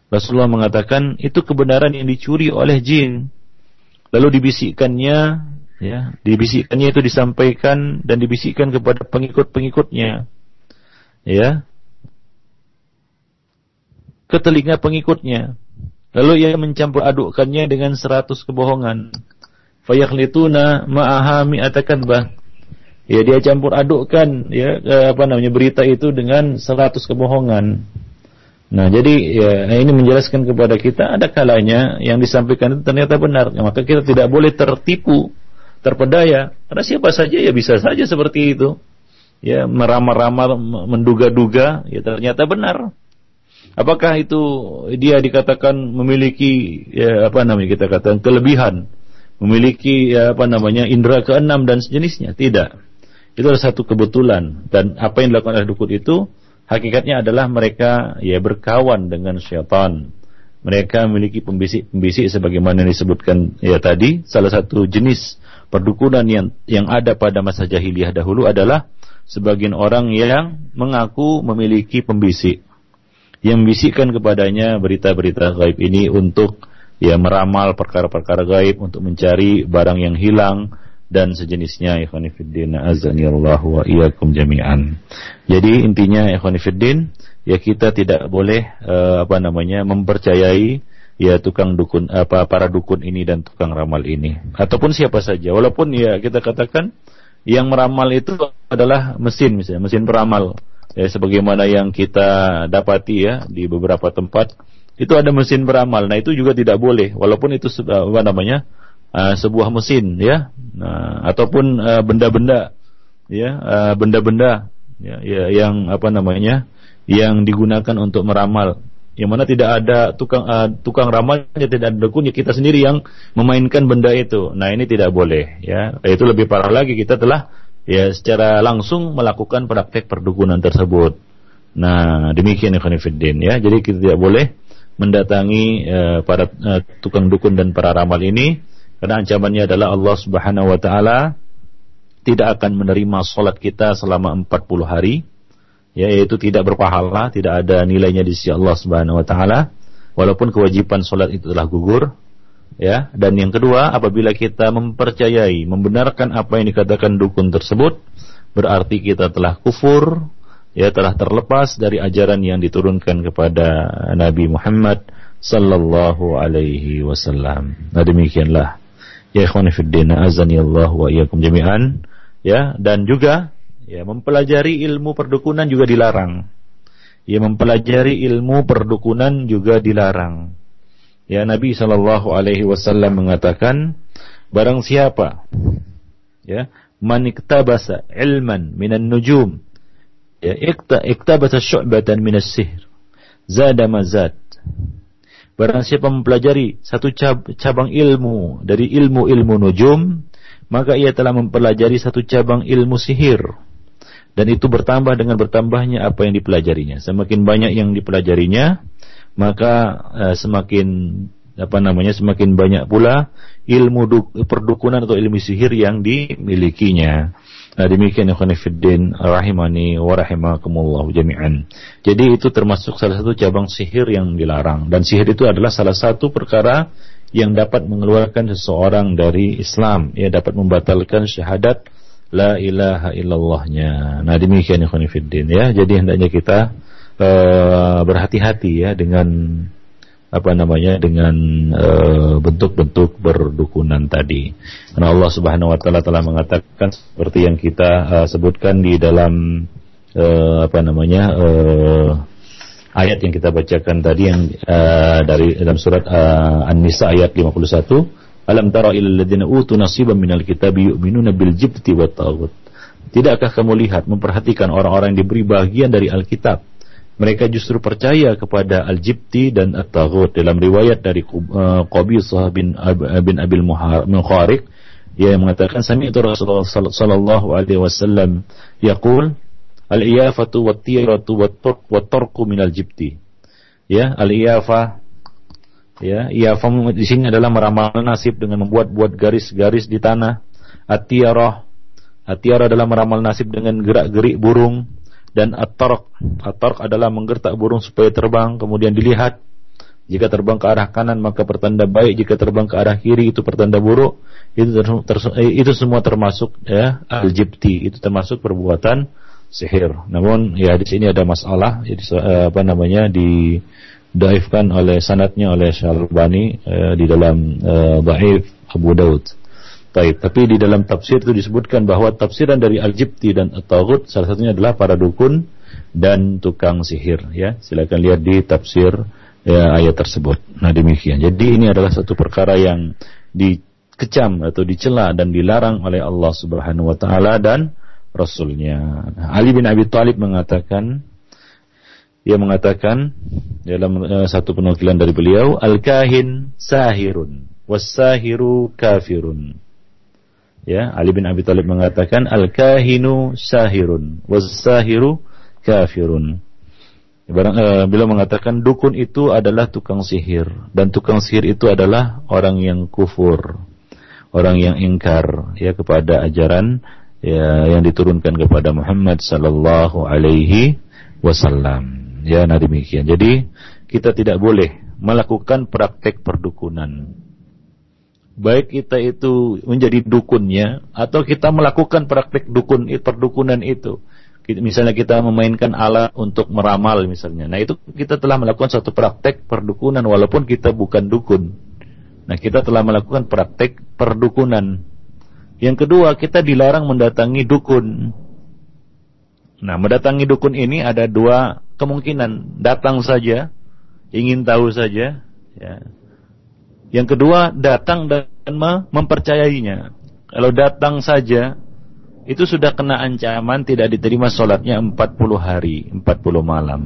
Rasulullah mengatakan itu kebenaran yang dicuri oleh jin. Lalu dibisikkannya, ya, dibisikkannya itu disampaikan dan dibisikkan kepada pengikut-pengikutnya. Ya. Ke telinga pengikutnya. Lalu ia mencampur adukkannya dengan seratus kebohongan. Fayakhlituna ma'aha mi'ata kadbah. Ya dia campur adukkan ya apa namanya berita itu dengan seratus kebohongan. Nah, jadi ya, ini menjelaskan kepada kita ada kalanya yang disampaikan itu ternyata benar. Ya, maka kita tidak boleh tertipu, terpedaya. Karena siapa saja ya bisa saja seperti itu. Ya, meramal-ramal, menduga-duga, ya ternyata benar. Apakah itu dia dikatakan memiliki ya apa namanya kita katakan kelebihan, memiliki ya, apa namanya indera keenam dan sejenisnya? Tidak. Itu adalah satu kebetulan dan apa yang dilakukan oleh dukun itu hakikatnya adalah mereka ya berkawan dengan syaitan. Mereka memiliki pembisik-pembisik sebagaimana disebutkan ya tadi. Salah satu jenis perdukunan yang yang ada pada masa jahiliyah dahulu adalah sebagian orang yang mengaku memiliki pembisik yang membisikkan kepadanya berita-berita gaib ini untuk ya meramal perkara-perkara gaib untuk mencari barang yang hilang dan sejenisnya ikhwanifiddin azani Allah wa iyyakum jami'an. Jadi intinya ikhwanifiddin ya kita tidak boleh uh, apa namanya mempercayai ya tukang dukun apa para dukun ini dan tukang ramal ini. Ataupun siapa saja. Walaupun ya kita katakan yang meramal itu adalah mesin misalnya mesin peramal. Ya sebagaimana yang kita dapati ya di beberapa tempat itu ada mesin peramal. Nah itu juga tidak boleh. Walaupun itu apa namanya uh, sebuah mesin ya. Nah, ataupun uh, benda-benda ya uh, benda-benda ya, ya yang apa namanya yang digunakan untuk meramal. Yang mana tidak ada tukang uh, tukang ramalnya tidak ada dukun ya kita sendiri yang memainkan benda itu. Nah ini tidak boleh ya. Itu lebih parah lagi kita telah ya secara langsung melakukan praktek perdukunan tersebut. Nah demikian ya ya. Jadi kita tidak boleh mendatangi uh, para uh, tukang dukun dan para ramal ini karena ancamannya adalah Allah Subhanahu wa taala tidak akan menerima salat kita selama 40 hari ya yaitu tidak berpahala, tidak ada nilainya di sisi Allah Subhanahu wa taala walaupun kewajiban salat itu telah gugur ya dan yang kedua apabila kita mempercayai membenarkan apa yang dikatakan dukun tersebut berarti kita telah kufur ya telah terlepas dari ajaran yang diturunkan kepada Nabi Muhammad sallallahu alaihi wasallam. Nah demikianlah ya ikhwan fillah azani Allah wa iyyakum jami'an. Ya dan juga ya mempelajari ilmu perdukunan juga dilarang. Ya mempelajari ilmu perdukunan juga dilarang. Ya Nabi sallallahu alaihi wasallam mengatakan barang siapa ya man iktabasa ilman minan nujum ya iktabasa syu'batan minas sihr zada mazad Barang siapa mempelajari satu cabang ilmu dari ilmu-ilmu nujum, maka ia telah mempelajari satu cabang ilmu sihir. Dan itu bertambah dengan bertambahnya apa yang dipelajarinya. Semakin banyak yang dipelajarinya, maka uh, semakin apa namanya semakin banyak pula ilmu perdukunan atau ilmu sihir yang dimilikinya. Nah demikian ya khonifuddin rahimani wa rahimakumullah jami'an. Jadi itu termasuk salah satu cabang sihir yang dilarang dan sihir itu adalah salah satu perkara yang dapat mengeluarkan seseorang dari Islam, ya dapat membatalkan syahadat la ilaha illallahnya. Nah demikian ya khonifuddin ya. Jadi hendaknya kita uh, berhati-hati ya dengan apa namanya dengan eh, bentuk-bentuk berdukunan tadi. Karena Allah Subhanahu wa taala telah mengatakan seperti yang kita uh, sebutkan di dalam uh, apa namanya ayat yang kita bacakan tadi yang dari dalam surat An-Nisa ayat 51, "Alam tara ilal ladzina utu nasiban minal kitabi yu'minuna bil jibti wat taghut." Tidakkah kamu lihat memperhatikan orang-orang yang diberi bagian dari Alkitab mereka justru percaya kepada Al-Jibti dan At-Taghut. Dalam riwayat dari uh, Qabisah bin, Ab, bin Abil Mukhariq ia mengatakan sami itu Rasulullah sallallahu alaihi wasallam yaqul al-iyafatu wat-tiratu wat-turq wat-tarqu minal jibti ya al-iyafah ya iyafah di sini adalah meramal nasib dengan membuat-buat garis-garis di tanah. At-tirah at-tirah adalah meramal nasib dengan gerak-gerik burung dan at-tarq at-tarq adalah menggertak burung supaya terbang kemudian dilihat jika terbang ke arah kanan maka pertanda baik, jika terbang ke arah kiri itu pertanda buruk. Itu ter, ter, itu semua termasuk ya al-jibti, itu termasuk perbuatan sihir. Namun ya di sini ada masalah, jadi eh, apa namanya di daifkan oleh sanatnya oleh Syalbani eh, di dalam eh, Abu Daud. Taib. Tapi di dalam tafsir itu disebutkan bahwa tafsiran dari al-jibti dan at-taghut salah satunya adalah para dukun dan tukang sihir ya. Silakan lihat di tafsir ya, ayat tersebut. Nah demikian. Jadi ini adalah satu perkara yang dikecam atau dicela dan dilarang oleh Allah Subhanahu Wa Taala dan Rasulnya. Nah, Ali bin Abi Thalib mengatakan, ia mengatakan dalam uh, satu penukilan dari beliau, al-kahin sahirun, was-sahiru kafirun. Ya, Ali bin Abi Thalib mengatakan al-kahinu sahirun, was-sahiru kafirun. Barang, uh, beliau mengatakan dukun itu adalah tukang sihir dan tukang sihir itu adalah orang yang kufur, orang yang ingkar ya kepada ajaran ya yang diturunkan kepada Muhammad sallallahu alaihi wasallam. Ya, nah demikian. Jadi kita tidak boleh melakukan praktek perdukunan. Baik kita itu menjadi dukunnya atau kita melakukan praktek dukun perdukunan itu misalnya kita memainkan alat untuk meramal misalnya. Nah itu kita telah melakukan satu praktek perdukunan walaupun kita bukan dukun. Nah kita telah melakukan praktek perdukunan. Yang kedua kita dilarang mendatangi dukun. Nah mendatangi dukun ini ada dua kemungkinan. Datang saja, ingin tahu saja. Ya. Yang kedua datang dan mempercayainya. Kalau datang saja itu sudah kena ancaman tidak diterima sholatnya 40 hari, 40 malam.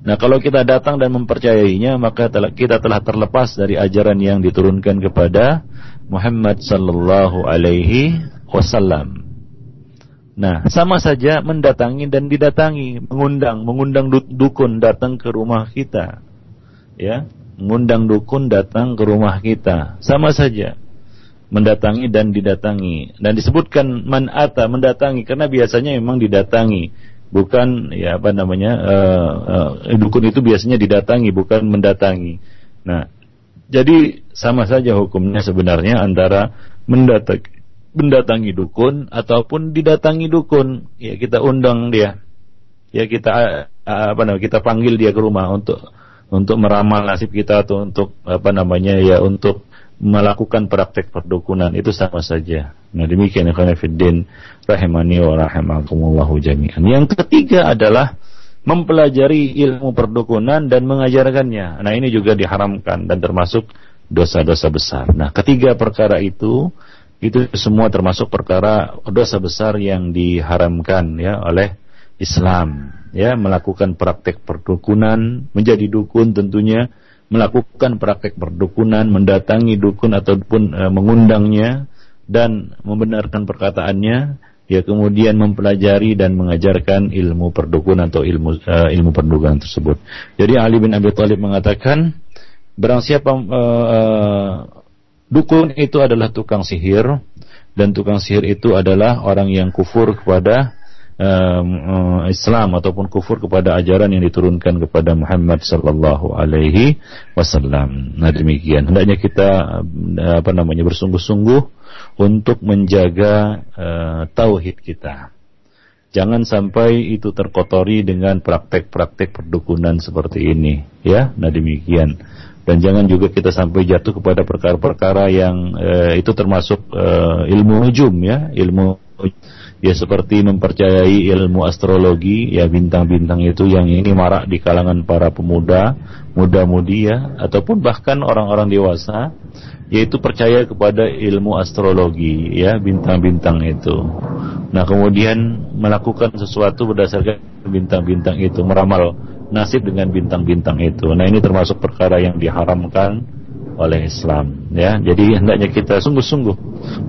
Nah kalau kita datang dan mempercayainya maka kita telah terlepas dari ajaran yang diturunkan kepada Muhammad sallallahu alaihi wasallam. Nah, sama saja mendatangi dan didatangi, mengundang, mengundang dukun datang ke rumah kita. Ya, mengundang dukun datang ke rumah kita. Sama saja. Mendatangi dan didatangi. Dan disebutkan man ata mendatangi. Karena biasanya memang didatangi. Bukan ya apa namanya uh, uh, dukun itu biasanya didatangi bukan mendatangi. Nah jadi sama saja hukumnya sebenarnya antara mendatangi mendatangi dukun ataupun didatangi dukun. Ya kita undang dia. Ya kita uh, apa namanya kita panggil dia ke rumah untuk untuk meramal nasib kita atau untuk apa namanya ya untuk melakukan praktek perdukunan itu sama saja. Nah demikian ikhwan fiddin rahimani wa rahimakumullahu jami'an. Yang ketiga adalah mempelajari ilmu perdukunan dan mengajarkannya. Nah ini juga diharamkan dan termasuk dosa-dosa besar. Nah ketiga perkara itu itu semua termasuk perkara dosa besar yang diharamkan ya oleh Islam ya melakukan praktek perdukunan menjadi dukun tentunya melakukan praktek perdukunan, mendatangi dukun ataupun e, mengundangnya dan membenarkan perkataannya, ya kemudian mempelajari dan mengajarkan ilmu perdukunan atau ilmu e, ilmu perdukunan tersebut. Jadi Ali bin Abi Thalib mengatakan, barang siapa e, e, dukun itu adalah tukang sihir dan tukang sihir itu adalah orang yang kufur kepada uh, Islam ataupun kufur kepada ajaran yang diturunkan kepada Muhammad sallallahu alaihi wasallam. Nah demikian hendaknya kita uh, apa namanya bersungguh-sungguh untuk menjaga uh, tauhid kita. Jangan sampai itu terkotori dengan praktek-praktek perdukunan seperti ini, ya. Nah demikian. Dan jangan juga kita sampai jatuh kepada perkara-perkara yang uh, itu termasuk ilmu nujum, ya, ilmu ya seperti mempercayai ilmu astrologi ya bintang-bintang itu yang ini marak di kalangan para pemuda muda-mudi ya ataupun bahkan orang-orang dewasa yaitu percaya kepada ilmu astrologi ya bintang-bintang itu. Nah kemudian melakukan sesuatu berdasarkan bintang-bintang itu meramal nasib dengan bintang-bintang itu. Nah ini termasuk perkara yang diharamkan oleh Islam ya. Jadi hendaknya kita sungguh-sungguh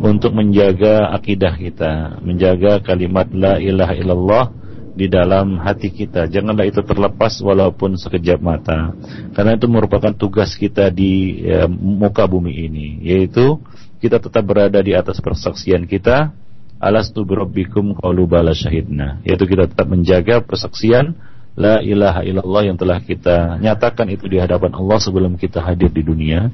untuk menjaga akidah kita, menjaga kalimat la ilaha illallah di dalam hati kita. Janganlah itu terlepas walaupun sekejap mata. Karena itu merupakan tugas kita di ya, muka bumi ini, yaitu kita tetap berada di atas persaksian kita. Alastu birabbikum qalu bala syahidna. Yaitu kita tetap menjaga persaksian La ilaha illallah yang telah kita nyatakan itu di hadapan Allah sebelum kita hadir di dunia.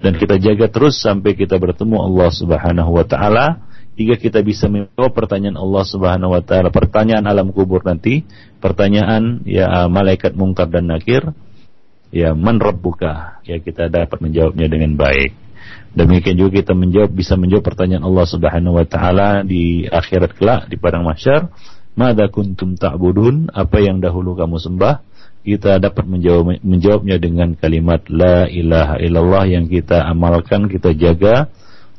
Dan kita jaga terus sampai kita bertemu Allah Subhanahu wa taala. Hingga kita bisa menjawab pertanyaan Allah Subhanahu wa taala, pertanyaan alam kubur nanti, pertanyaan ya malaikat mungkar dan nakir, ya man rabbuka, ya kita dapat menjawabnya dengan baik. Demikian juga kita menjawab bisa menjawab pertanyaan Allah Subhanahu wa taala di akhirat kelak di padang mahsyar Mada kuntum ta'budun? Apa yang dahulu kamu sembah? Kita dapat menjawab, menjawabnya dengan kalimat La ilaha illallah yang kita amalkan, kita jaga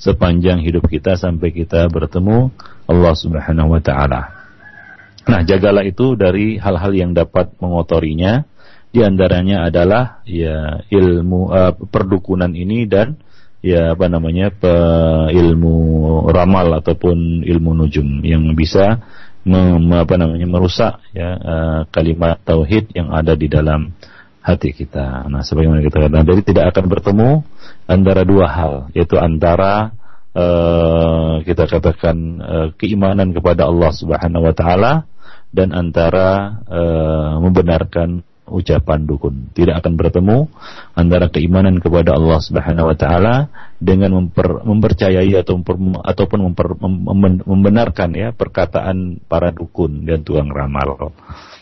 sepanjang hidup kita sampai kita bertemu Allah subhanahu wa ta'ala. Nah, jagalah itu dari hal-hal yang dapat mengotorinya. Di antaranya adalah ya ilmu uh, perdukunan ini dan ya apa namanya pe, ilmu ramal ataupun ilmu nujum yang bisa mem, apa namanya merusak ya uh, kalimat tauhid yang ada di dalam hati kita. Nah, sebagaimana kita katakan jadi tidak akan bertemu antara dua hal, yaitu antara uh, kita katakan uh, keimanan kepada Allah Subhanahu wa taala dan antara uh, membenarkan ucapan dukun. Tidak akan bertemu antara keimanan kepada Allah Subhanahu wa taala dengan memper, mempercayai atau memper, ataupun memper, mem, membenarkan ya perkataan para dukun dan tukang ramal.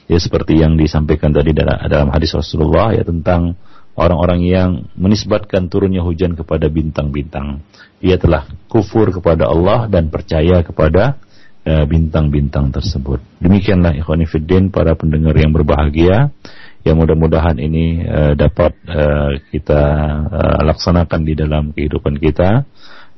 Ya seperti yang disampaikan tadi dalam, hadis Rasulullah ya tentang orang-orang yang menisbatkan turunnya hujan kepada bintang-bintang. Ia telah kufur kepada Allah dan percaya kepada eh, bintang-bintang tersebut. Demikianlah ikhwan para pendengar yang berbahagia yang mudah-mudahan ini uh, dapat uh, kita uh, laksanakan di dalam kehidupan kita.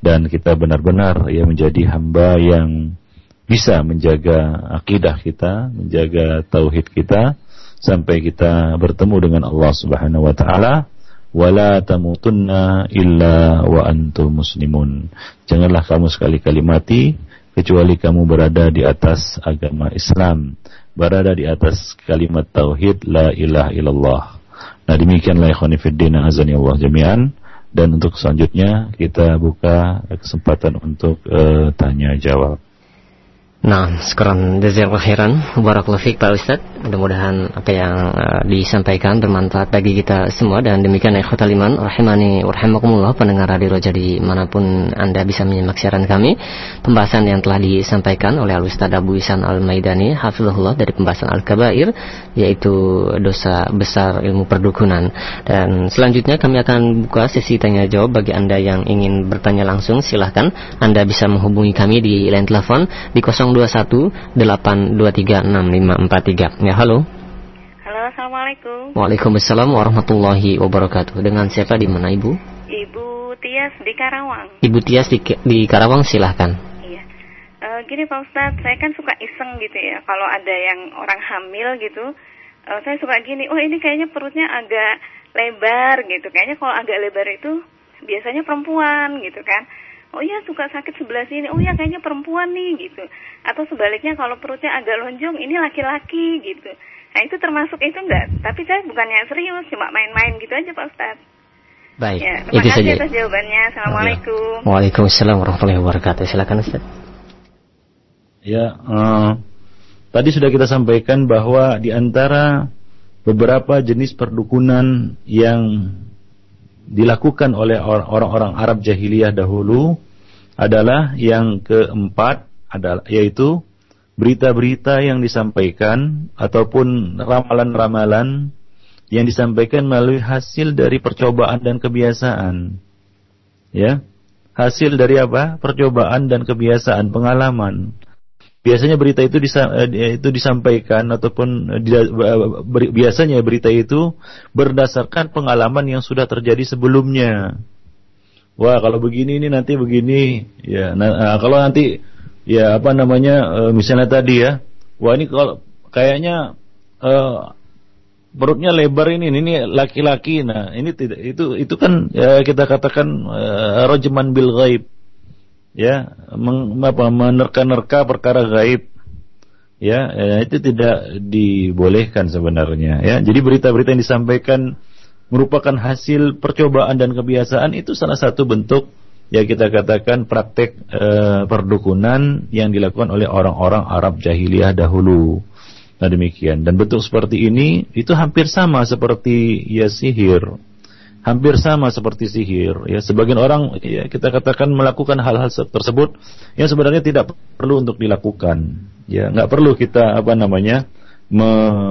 Dan kita benar-benar ya menjadi hamba yang bisa menjaga akidah kita, menjaga tauhid kita sampai kita bertemu dengan Allah Subhanahu wa taala. Wala tamutunna illa wa antum muslimun. Janganlah kamu sekali-kali mati kecuali kamu berada di atas agama Islam berada di atas kalimat tauhid la ilaha illallah. Nah demikianlah ikhwan fillah azani Allah jami'an dan untuk selanjutnya kita buka kesempatan untuk uh, tanya jawab. Nah, sekarang jazakallahu khairan. Barakallahu fiik Pak Ustaz. Mudah-mudahan apa yang uh, disampaikan bermanfaat bagi kita semua dan demikian ikhwatal iman rahimani warahmatullah pendengar radio Roja di mana pun Anda bisa menyimak siaran kami. Pembahasan yang telah disampaikan oleh Al Ustaz Abu Isan Al Maidani hafizahullah dari pembahasan Al Kabair yaitu dosa besar ilmu perdukunan. Dan selanjutnya kami akan buka sesi tanya jawab bagi Anda yang ingin bertanya langsung silahkan Anda bisa menghubungi kami di line telepon di 0 021 8236543. Ya, halo. Halo, Assalamualaikum. Waalaikumsalam warahmatullahi wabarakatuh. Dengan siapa di mana Ibu? Ibu Tias di Karawang. Ibu Tias di, di Karawang silahkan. Iya. E, gini Pak Ustadz, saya kan suka iseng gitu ya. Kalau ada yang orang hamil gitu, e, saya suka gini, oh ini kayaknya perutnya agak lebar gitu. Kayaknya kalau agak lebar itu biasanya perempuan gitu kan oh iya suka sakit sebelah sini oh iya kayaknya perempuan nih gitu atau sebaliknya kalau perutnya agak lonjong ini laki-laki gitu nah itu termasuk itu enggak tapi saya bukannya serius cuma main-main gitu aja Pak Ustadz Baik, ya, itu saja. atas jawabannya. Assalamualaikum. Waalaikumsalam warahmatullahi wabarakatuh. Silakan Ustaz. Ya, uh, tadi sudah kita sampaikan bahwa di antara beberapa jenis perdukunan yang dilakukan oleh orang-orang Arab jahiliyah dahulu adalah yang keempat adalah yaitu berita-berita yang disampaikan ataupun ramalan-ramalan yang disampaikan melalui hasil dari percobaan dan kebiasaan. Ya. Hasil dari apa? Percobaan dan kebiasaan, pengalaman. Biasanya berita itu disa, eh, itu disampaikan ataupun eh, eh, biasanya berita itu berdasarkan pengalaman yang sudah terjadi sebelumnya. Wah, kalau begini ini nanti begini, ya. Nah, kalau nanti ya apa namanya misalnya tadi ya, wah ini kalau kayaknya uh, perutnya lebar ini ini laki-laki nah ini tidak itu itu kan ya, kita katakan uh, rajman bil ghaib ya meng, apa menerka-nerka perkara gaib ya, ya itu tidak dibolehkan sebenarnya ya jadi berita-berita yang disampaikan merupakan hasil percobaan dan kebiasaan itu salah satu bentuk ya kita katakan praktek uh, perdukunan yang dilakukan oleh orang-orang Arab jahiliyah dahulu Nah demikian. Dan bentuk seperti ini itu hampir sama seperti ya sihir. Hampir sama seperti sihir. Ya sebagian orang ya kita katakan melakukan hal-hal tersebut yang sebenarnya tidak perlu untuk dilakukan. Ya nggak perlu kita apa namanya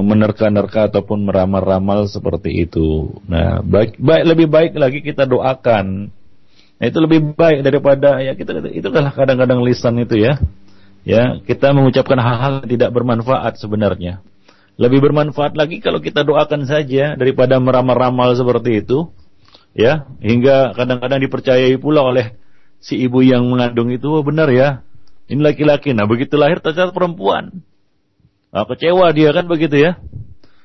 menerka-nerka ataupun meramal-ramal seperti itu. Nah baik, baik lebih baik lagi kita doakan. Nah itu lebih baik daripada ya kita itu adalah kadang-kadang lisan itu ya ya kita mengucapkan hal-hal tidak bermanfaat sebenarnya. Lebih bermanfaat lagi kalau kita doakan saja daripada meramal-ramal seperti itu, ya hingga kadang-kadang dipercayai pula oleh si ibu yang mengandung itu oh, benar ya ini laki-laki. Nah begitu lahir ternyata perempuan. Nah, kecewa dia kan begitu ya.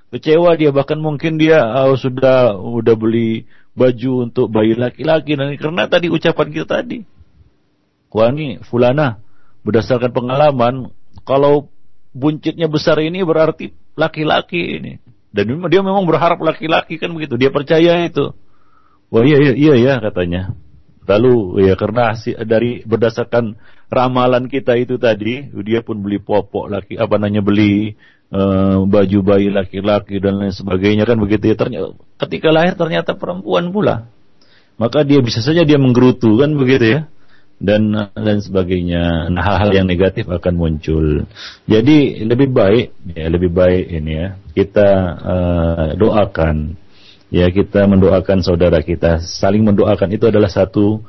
Kecewa dia bahkan mungkin dia oh, sudah udah beli baju untuk bayi laki-laki dan karena tadi ucapan kita tadi. Wah ini fulana berdasarkan pengalaman kalau buncitnya besar ini berarti laki-laki ini dan dia memang berharap laki-laki kan begitu dia percaya itu wah iya iya iya ya katanya. Lalu ya karena dari berdasarkan ramalan kita itu tadi dia pun beli popok laki apa namanya beli uh, baju bayi laki-laki dan lain sebagainya kan begitu ya. Ternyata ketika lahir ternyata perempuan pula. Maka dia bisa saja dia menggerutu kan begitu ya. Dan dan sebagainya. Nah, hal-hal yang negatif akan muncul. Jadi lebih baik ya lebih baik ini ya kita uh, doakan ya kita mendoakan saudara kita saling mendoakan itu adalah satu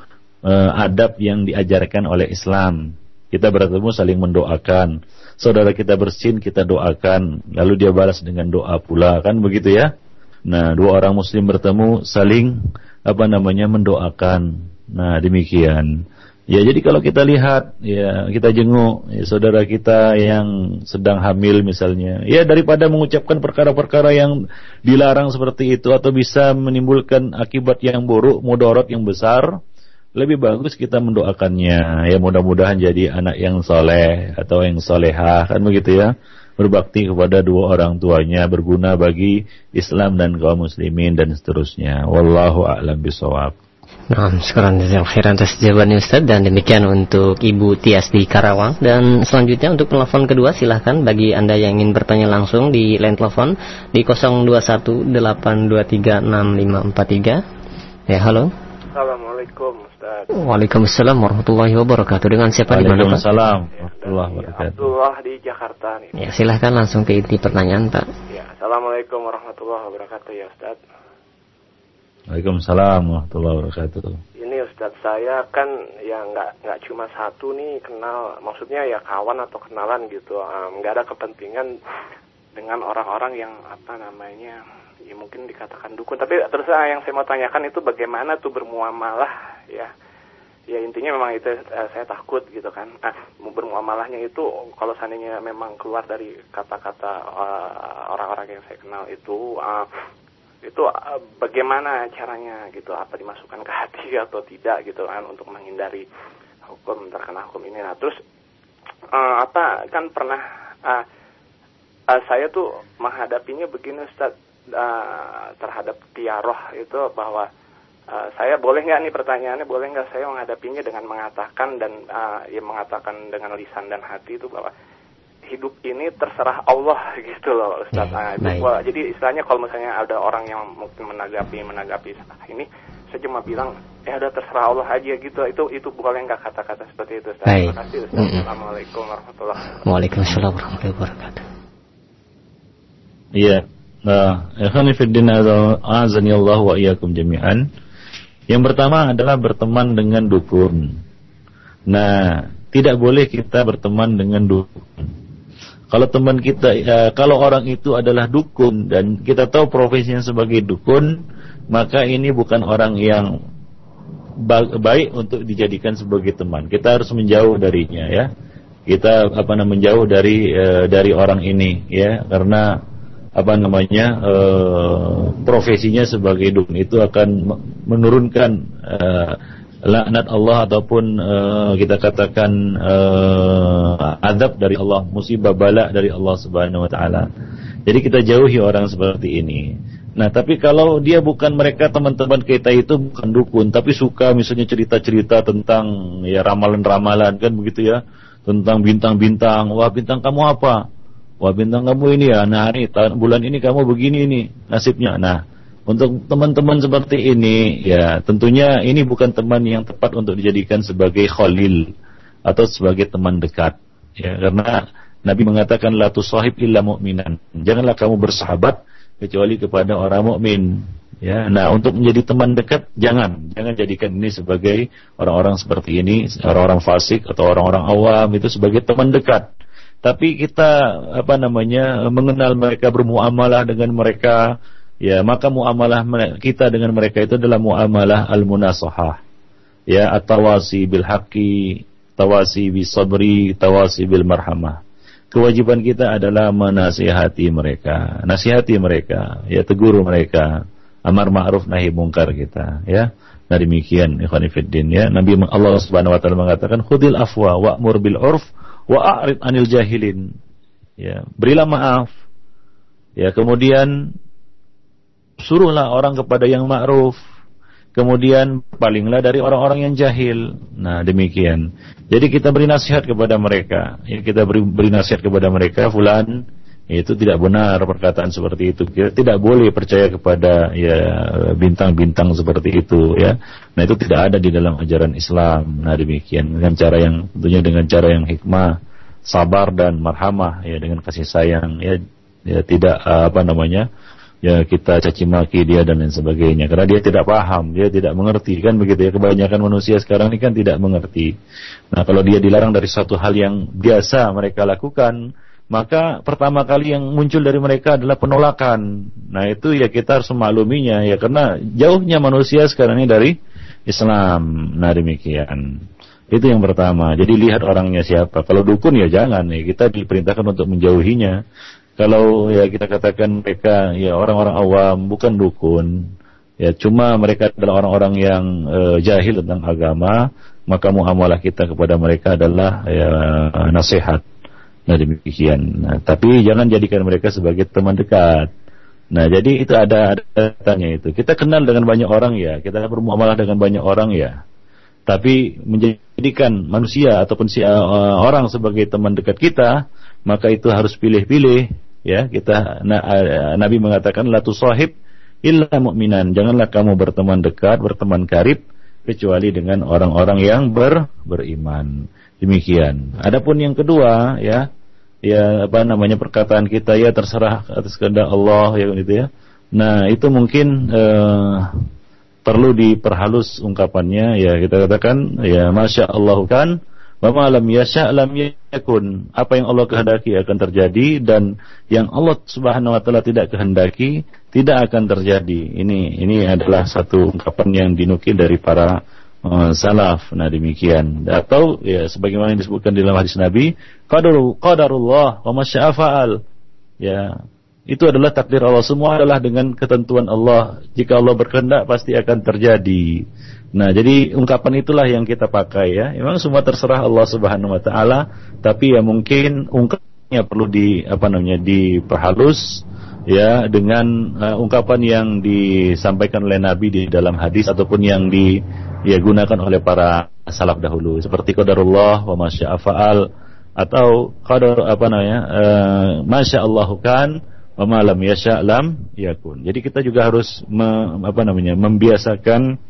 uh, adab yang diajarkan oleh Islam. Kita bertemu saling mendoakan. Saudara kita bersin kita doakan, lalu dia balas dengan doa pula kan begitu ya. Nah, dua orang muslim bertemu saling apa namanya mendoakan. Nah, demikian. Ya jadi kalau kita lihat ya kita jenguk ya, saudara kita yang sedang hamil misalnya. Ya daripada mengucapkan perkara-perkara yang dilarang seperti itu atau bisa menimbulkan akibat yang buruk mudorot yang besar lebih bagus kita mendoakannya. Ya mudah-mudahan jadi anak yang soleh atau yang solehah kan begitu ya? Berbakti kepada dua orang tuanya berguna bagi Islam dan kaum muslimin dan seterusnya. Wallahu a'lam bisawab Nah, sekarang khairan atas jawabannya Ustaz dan demikian untuk Ibu Tias di Karawang dan selanjutnya untuk telepon kedua silahkan bagi Anda yang ingin bertanya langsung di line telepon di 0218236543. Ya, halo. Assalamualaikum Ustaz. Waalaikumsalam warahmatullahi wabarakatuh. Dengan siapa di mana Pak? Waalaikumsalam warahmatullahi wabarakatuh. Abdullah di Jakarta nih. Ya, silahkan langsung ke inti pertanyaan, Pak. Ya, Assalamualaikum warahmatullahi wabarakatuh ya Ustaz. Waalaikumsalam warahmatullahi wabarakatuh. Ini Ustadz saya kan ya nggak nggak cuma satu nih kenal, maksudnya ya kawan atau kenalan gitu, nggak um, ada kepentingan dengan orang-orang yang apa namanya ya mungkin dikatakan dukun. Tapi terus yang saya mau tanyakan itu bagaimana tuh bermuamalah ya. Ya intinya memang itu uh, saya takut gitu kan. Nah, bermuamalahnya itu kalau seandainya memang keluar dari kata-kata uh, orang-orang yang saya kenal itu uh, itu uh, bagaimana caranya gitu? Apa dimasukkan ke hati atau tidak gitu kan untuk menghindari hukum terkena hukum ini? Nah terus uh, apa kan pernah uh, uh, saya tuh menghadapinya begini Ustaz uh, terhadap tiaroh itu bahwa uh, saya boleh nggak nih pertanyaannya? Boleh nggak saya menghadapinya dengan mengatakan dan uh, ya mengatakan dengan lisan dan hati itu bahwa hidup ini terserah Allah gitu loh Ustaz. Nah, itu gua, jadi istilahnya kalau misalnya ada orang yang mungkin menanggapi menanggapi ini saya cuma bilang ya udah terserah Allah aja gitu. Itu itu bukan nggak kata-kata seperti itu Ustaz. Terima kasih Ustaz. Mm -hmm. Assalamualaikum warahmatullahi wabarakatuh. Waalaikumsalam warahmatullahi wabarakatuh. Iya. Nah, ikhwan fillah azani Allah wa iyyakum jami'an. Yang pertama adalah berteman dengan dukun. Nah, tidak boleh kita berteman dengan dukun. Kalau teman kita, ya, kalau orang itu adalah dukun dan kita tahu profesinya sebagai dukun, maka ini bukan orang yang baik untuk dijadikan sebagai teman. Kita harus menjauh darinya ya. Kita apa namanya menjauh dari uh, dari orang ini ya karena apa namanya uh, profesinya sebagai dukun itu akan menurunkan laknat Allah ataupun uh, kita katakan uh, adab dari Allah, musibah bala dari Allah Subhanahu wa taala. Jadi kita jauhi orang seperti ini. Nah, tapi kalau dia bukan mereka teman-teman kita itu bukan dukun, tapi suka misalnya cerita-cerita tentang ya ramalan-ramalan kan begitu ya, tentang bintang-bintang. Wah, bintang kamu apa? Wah, bintang kamu ini ya. Nah, ini bulan ini kamu begini ini nasibnya. Nah, untuk teman-teman seperti ini ya, tentunya ini bukan teman yang tepat untuk dijadikan sebagai khalil atau sebagai teman dekat. Ya, karena Nabi mengatakan la tusahib illa mu'minan. Janganlah kamu bersahabat kecuali kepada orang mukmin. Ya, nah untuk menjadi teman dekat jangan, jangan jadikan ini sebagai orang-orang seperti ini, orang-orang fasik atau orang-orang awam itu sebagai teman dekat. Tapi kita apa namanya mengenal mereka bermuamalah dengan mereka, ya maka muamalah kita dengan mereka itu adalah muamalah al-munasahah. Ya, at-tawasi bil haqqi, tawasi bis sabri, tawasi bil marhamah kewajiban kita adalah menasihati mereka, nasihati mereka, ya tegur mereka, amar ma'ruf nahi mungkar kita, ya. Nah demikian ikhwan fillah ya. Nabi Allah Subhanahu wa taala mengatakan khudil afwa wa'mur bil urf wa a'rid anil jahilin. Ya, berilah maaf. Ya, kemudian suruhlah orang kepada yang ma'ruf, kemudian palinglah dari orang-orang yang jahil. Nah, demikian. Jadi kita beri nasihat kepada mereka. Ya, kita beri, beri nasihat kepada mereka, fulan itu tidak benar perkataan seperti itu. Kita tidak boleh percaya kepada ya bintang-bintang seperti itu ya. Nah, itu tidak ada di dalam ajaran Islam. Nah, demikian dengan cara yang tentunya dengan cara yang hikmah, sabar dan marhamah ya dengan kasih sayang ya ya tidak apa namanya? Ya kita caci maki dia dan lain sebagainya. Karena dia tidak paham dia tidak mengerti. Kan begitu ya kebanyakan manusia sekarang ini kan tidak mengerti. Nah kalau dia dilarang dari satu hal yang biasa mereka lakukan maka pertama kali yang muncul dari mereka adalah penolakan. Nah itu ya kita harus memakluminya ya karena jauhnya manusia sekarang ini dari Islam. Nah demikian. Itu yang pertama. Jadi lihat orangnya siapa. Kalau dukun ya jangan ya. Kita diperintahkan untuk menjauhinya kalau ya kita katakan mereka ya orang-orang awam bukan dukun. Ya cuma mereka adalah orang-orang yang uh, jahil tentang agama maka muamalah kita kepada mereka adalah ya nasihat. Nah demikian. Nah, tapi jangan jadikan mereka sebagai teman dekat. Nah jadi itu ada ada tanya itu. Kita kenal dengan banyak orang ya. Kita bermuamalah dengan banyak orang ya. Tapi menjadikan manusia ataupun si uh, orang sebagai teman dekat kita maka itu harus pilih-pilih ya kita na, Nabi mengatakan la tusahib illa mu'minan. Janganlah kamu berteman dekat berteman karib kecuali dengan orang-orang yang ber, beriman. Demikian. Adapun yang kedua ya ya apa namanya perkataan kita ya terserah atas kehendak Allah ya gitu ya. Nah itu mungkin eh, perlu diperhalus ungkapannya. Ya kita katakan ya masya Allah kan Wa lam yasha lam yakun. Apa yang Allah kehendaki akan terjadi dan yang Allah Subhanahu wa taala tidak kehendaki tidak akan terjadi. Ini ini adalah satu ungkapan yang dinukil dari para uh, salaf. Nah demikian. Atau ya sebagaimana yang disebutkan di dalam hadis Nabi, qadaru qadarullah wa masya'afa'al. Ya, itu adalah takdir Allah semua adalah dengan ketentuan Allah. Jika Allah berkehendak pasti akan terjadi. Nah, jadi ungkapan itulah yang kita pakai ya. Memang semua terserah Allah Subhanahu wa taala, tapi ya mungkin ungkapnya perlu di apa namanya diperhalus ya dengan uh, ungkapan yang disampaikan oleh Nabi di dalam hadis ataupun yang di ya gunakan oleh para salaf dahulu seperti qadarullah wa masya'afa'al atau qadar apa namanya uh, masyaallahu kan wa ma lam yasha lam yakun. Jadi kita juga harus me, apa namanya membiasakan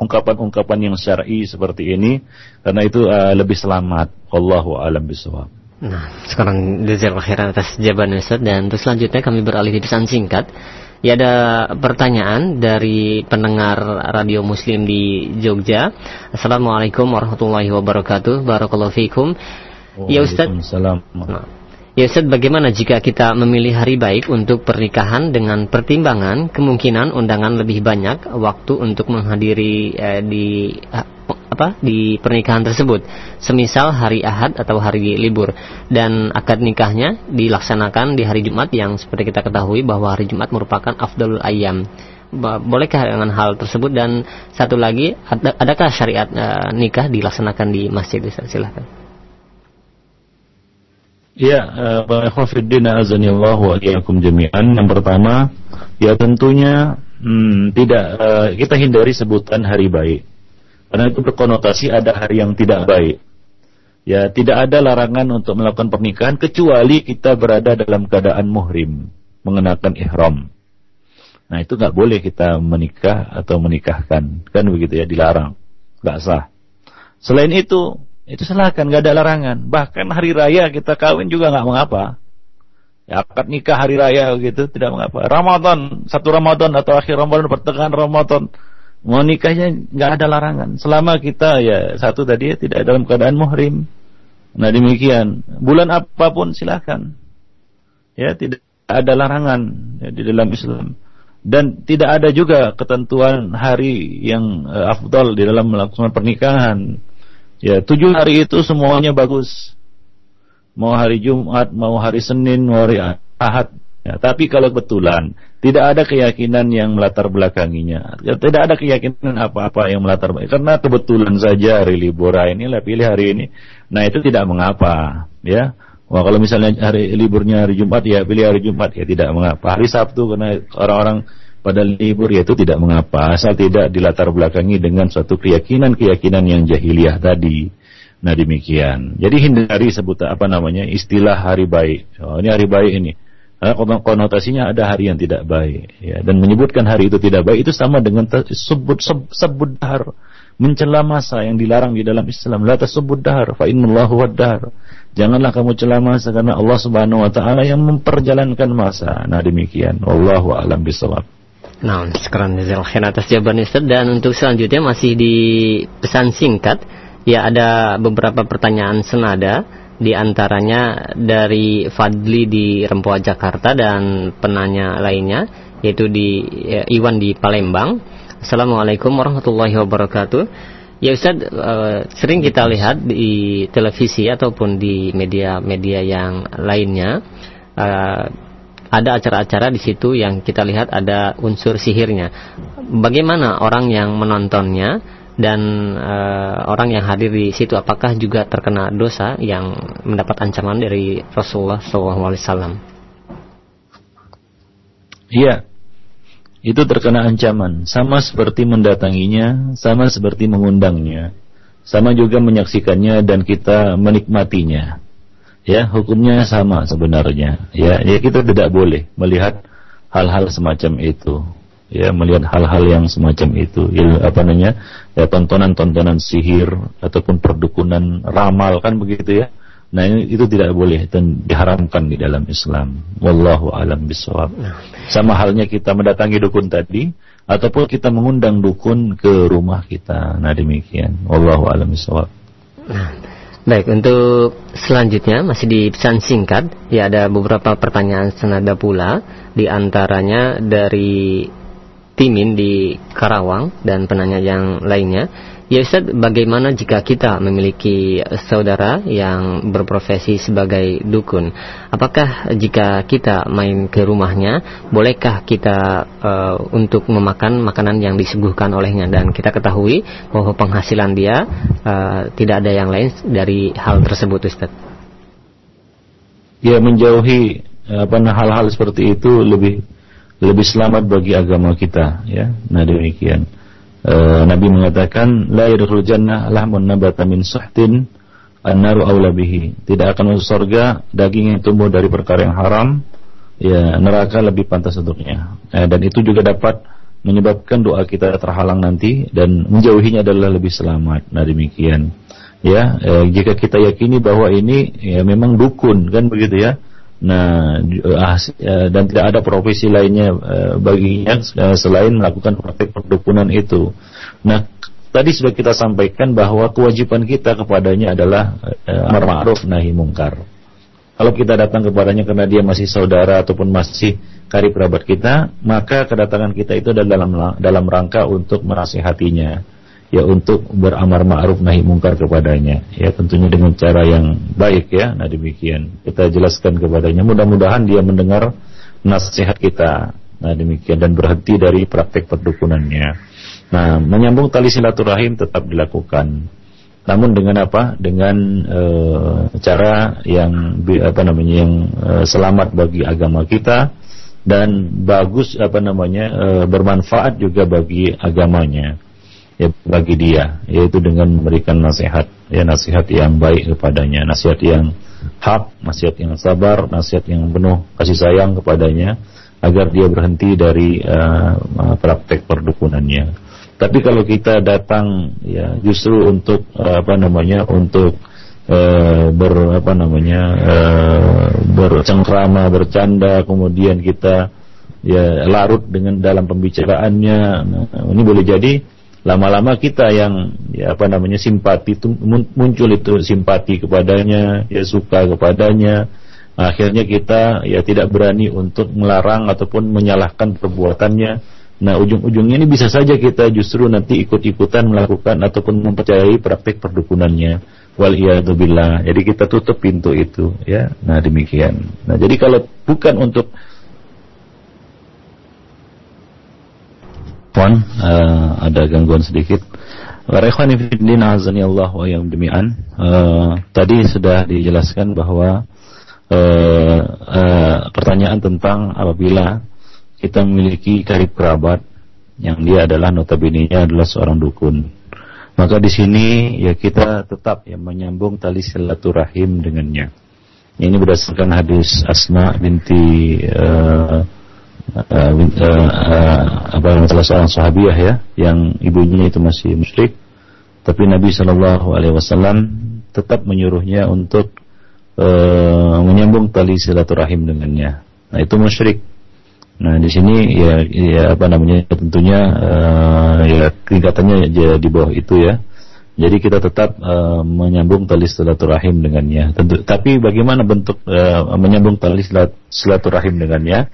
ungkapan-ungkapan yang syar'i seperti ini karena itu uh, lebih selamat. Allahu alam bisawab. Nah, sekarang jazakallahu khairan atas jawaban Ustaz dan terus selanjutnya kami beralih di pesan singkat. Ya ada pertanyaan dari pendengar radio Muslim di Jogja. Assalamualaikum warahmatullahi wabarakatuh. Barakallahu fiikum. Ya Ustaz. Nah, Ya Ustaz, bagaimana jika kita memilih hari baik untuk pernikahan dengan pertimbangan kemungkinan undangan lebih banyak waktu untuk menghadiri eh, di apa di pernikahan tersebut. Semisal hari Ahad atau hari libur dan akad nikahnya dilaksanakan di hari Jumat yang seperti kita ketahui bahwa hari Jumat merupakan afdalul ayam. Bolehkah dengan hal tersebut dan satu lagi ad adakah syariat uh, nikah dilaksanakan di masjid? Silahkan. Ya, Barakhufiddin uh, azanillah wa jami'an. Yang pertama, ya tentunya hmm, tidak uh, kita hindari sebutan hari baik karena itu berkonotasi ada hari yang tidak baik. Ya, tidak ada larangan untuk melakukan pernikahan kecuali kita berada dalam keadaan muhrim, mengenakan ihram. Nah, itu nggak boleh kita menikah atau menikahkan, kan begitu ya, dilarang, nggak sah. Selain itu, itu silahkan, nggak ada larangan. Bahkan hari raya kita kawin juga nggak mengapa. Ya, akad nikah hari raya gitu tidak mengapa. Ramadan, satu Ramadan atau akhir Ramadan, pertengahan Ramadan, Mau nikahnya nggak ada larangan. Selama kita ya satu tadi ya, tidak dalam keadaan muhrim. Nah demikian. Bulan apa pun silakan. Ya tidak ada larangan ya, di dalam Islam. Dan tidak ada juga ketentuan hari yang uh, afdal di dalam melakukan pernikahan. Ya tujuh hari itu semuanya bagus. Mau hari Jumat, mau hari Senin, mau hari Ahad, Ya, tapi kalau kebetulan tidak ada keyakinan yang melatar belakanginya, ya, tidak ada keyakinan apa-apa yang melatar belakang karena kebetulan saja hari libur ini lah pilih hari ini. Nah itu tidak mengapa, ya. Wah kalau misalnya hari liburnya hari Jumat ya pilih hari Jumat ya tidak mengapa. Hari Sabtu karena orang-orang pada libur ya itu tidak mengapa asal tidak dilatar belakangi dengan suatu keyakinan-keyakinan yang jahiliyah tadi. Nah demikian. Jadi hindari sebut apa namanya istilah hari baik. Oh, ini hari baik ini. Karena konotasinya ada hari yang tidak baik ya. Dan menyebutkan hari itu tidak baik itu sama dengan sebut sebut dahar. Mencela masa yang dilarang di dalam Islam. La tasubud dahar fa innallahu janganlah kamu cela masa karena Allah Subhanahu wa taala yang memperjalankan masa. Nah demikian. Wallahu alam bisawab Nah, sekarang jazakallahu atas jawaban Ustaz dan untuk selanjutnya masih di pesan singkat ya ada beberapa pertanyaan senada di antaranya dari Fadli di Rempoa Jakarta dan penanya lainnya yaitu di ya, Iwan di Palembang. Assalamualaikum warahmatullahi wabarakatuh. Ya Ustaz, uh, sering kita lihat di televisi ataupun di media-media yang lainnya uh, ada acara-acara di situ yang kita lihat ada unsur sihirnya. Bagaimana orang yang menontonnya dan uh, orang yang hadir di situ apakah juga terkena dosa yang mendapat ancaman dari Rasulullah SAW? Iya, itu terkena ancaman, sama seperti mendatanginya, sama seperti mengundangnya, sama juga menyaksikannya dan kita menikmatinya. Ya, hukumnya sama sebenarnya. Ya, ya kita tidak boleh melihat hal-hal semacam itu. Ya melihat hal-hal yang semacam itu. Ya, apa namanya? Ya tontonan-tontonan sihir ataupun perdukunan ramal kan begitu ya? Nah ini itu tidak boleh dan diharamkan di dalam Islam. Wallahu alam bisawab sama halnya kita mendatangi dukun tadi ataupun kita mengundang dukun ke rumah kita. Nah demikian. Wallahu alam bisawab Baik, untuk selanjutnya masih di pesan singkat, ya ada beberapa pertanyaan senada pula, di antaranya dari Timin di Karawang dan penanya yang lainnya. Ya Ustaz, bagaimana jika kita memiliki saudara yang berprofesi sebagai dukun? Apakah jika kita main ke rumahnya, bolehkah kita uh, untuk memakan makanan yang disuguhkan olehnya? Dan kita ketahui bahwa penghasilan dia uh, tidak ada yang lain dari hal tersebut Ustaz. Ya menjauhi apa hal-hal seperti itu lebih lebih selamat bagi agama kita ya nah demikian e, Nabi mengatakan la yadkhul jannah lahmun nabata min suhtin an-naru aula bihi. Tidak akan masuk surga daging yang tumbuh dari perkara yang haram ya neraka lebih pantas untuknya. E, dan itu juga dapat menyebabkan doa kita terhalang nanti dan menjauhinya adalah lebih selamat. Nah demikian. Ya e, jika kita yakini bahwa ini ya memang dukun kan begitu ya Nah, ah, ya, dan tidak ada profesi lainnya eh, baginya eh, selain melakukan praktek perdukunan itu. Nah, tadi sudah kita sampaikan bahwa kewajiban kita kepadanya adalah eh, amar ma'ruf nahi mungkar. Kalau kita datang kepadanya karena dia masih saudara ataupun masih karib kerabat kita, maka kedatangan kita itu adalah dalam dalam rangka untuk menasihatinya. Ya untuk beramar ma'ruf nahi mungkar kepadanya. Ya tentunya dengan cara yang baik ya. Nah demikian. Kita jelaskan kepadanya. Mudah-mudahan dia mendengar nasihat kita. Nah demikian. Dan berhenti dari praktek perdukunannya. Nah menyambung tali silaturahim tetap dilakukan. Namun dengan apa? Dengan e, cara yang apa namanya yang e, selamat bagi agama kita dan bagus apa namanya e, bermanfaat juga bagi agamanya ya bagi dia yaitu dengan memberikan nasihat ya nasihat yang baik kepadanya nasihat yang hak nasihat yang sabar nasihat yang penuh kasih sayang kepadanya agar dia berhenti dari uh, praktek perdukunannya tapi kalau kita datang ya justru untuk uh, apa namanya untuk uh, ber apa namanya uh, bercengkrama, bercanda, kemudian kita ya larut dengan dalam pembicaraannya. Nah, ini boleh jadi lama-lama kita yang ya apa namanya simpati itu muncul itu simpati kepadanya, ya suka kepadanya. Akhirnya kita ya tidak berani untuk melarang ataupun menyalahkan perbuatannya Nah ujung-ujungnya ini bisa saja kita justru nanti ikut-ikutan melakukan ataupun mempercayai praktik perdukunannya. Wal billah. Jadi kita tutup pintu itu ya. Nah demikian. Nah jadi kalau bukan untuk Puan, uh, ada gangguan sedikit. Warekhwani fiddin azani Allah wa yang demian. Uh, tadi sudah dijelaskan bahwa uh, uh, pertanyaan tentang apabila kita memiliki karib kerabat yang dia adalah notabene-nya adalah seorang dukun. Maka di sini ya kita tetap ya menyambung tali silaturahim dengannya. Ini berdasarkan hadis Asma binti uh, uh, uh, salah seorang sahabiah ya yang ibunya itu masih musyrik tapi Nabi Shallallahu Alaihi Wasallam tetap menyuruhnya untuk uh, menyambung tali silaturahim dengannya. Nah itu musyrik Nah di sini ya, ya apa namanya tentunya uh, ya tingkatannya ya di bawah itu ya. Jadi kita tetap uh, menyambung tali silaturahim dengannya. Tentu, tapi bagaimana bentuk uh, menyambung tali silaturahim dengannya?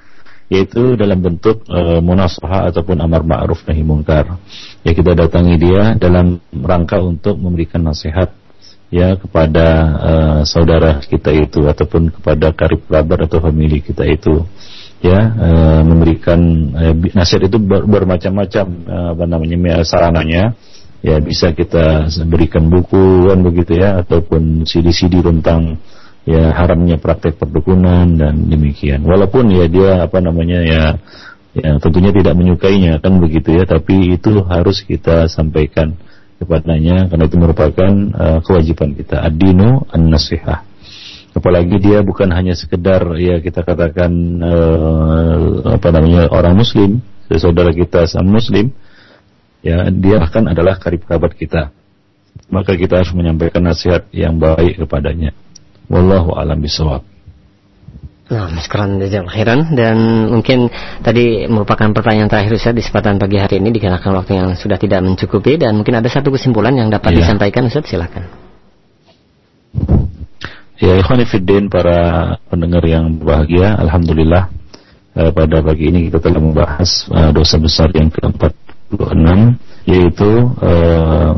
Yaitu dalam bentuk uh, munasahah ataupun amar ma'ruf nahi mungkar. Ya kita datangi dia dalam rangka untuk memberikan nasihat ya kepada uh, saudara kita itu ataupun kepada karib kerabat atau famili kita itu ya e, memberikan e, nasihat itu ber, bermacam-macam e, apa namanya sarananya ya bisa kita berikan buku kan begitu ya ataupun CD-CD tentang ya haramnya praktek perdukunan dan demikian. Walaupun ya dia apa namanya ya ya tentunya tidak menyukainya kan begitu ya. Tapi itu harus kita sampaikan kepadanya karena itu merupakan uh, kewajiban kita. Ad-dinu an-nasihah. Apalagi dia bukan hanya sekedar ya kita katakan uh, apa namanya orang muslim saudara kita sama muslim ya dia bahkan adalah karib kerabat kita. Maka kita harus menyampaikan nasihat yang baik kepadanya wallahu alam bisawab Nah, sekarang jazakallahu khairan. Dan mungkin tadi merupakan pertanyaan terakhir Ustaz di kesempatan pagi hari ini. Dikarenakan waktu yang sudah tidak mencukupi. Dan mungkin ada satu kesimpulan yang dapat ya. disampaikan Ustaz. Silakan. Ya ikhwan fiddin para pendengar yang bahagia Alhamdulillah eh, pada pagi ini kita telah membahas eh, dosa besar yang ke-46 yaitu eh,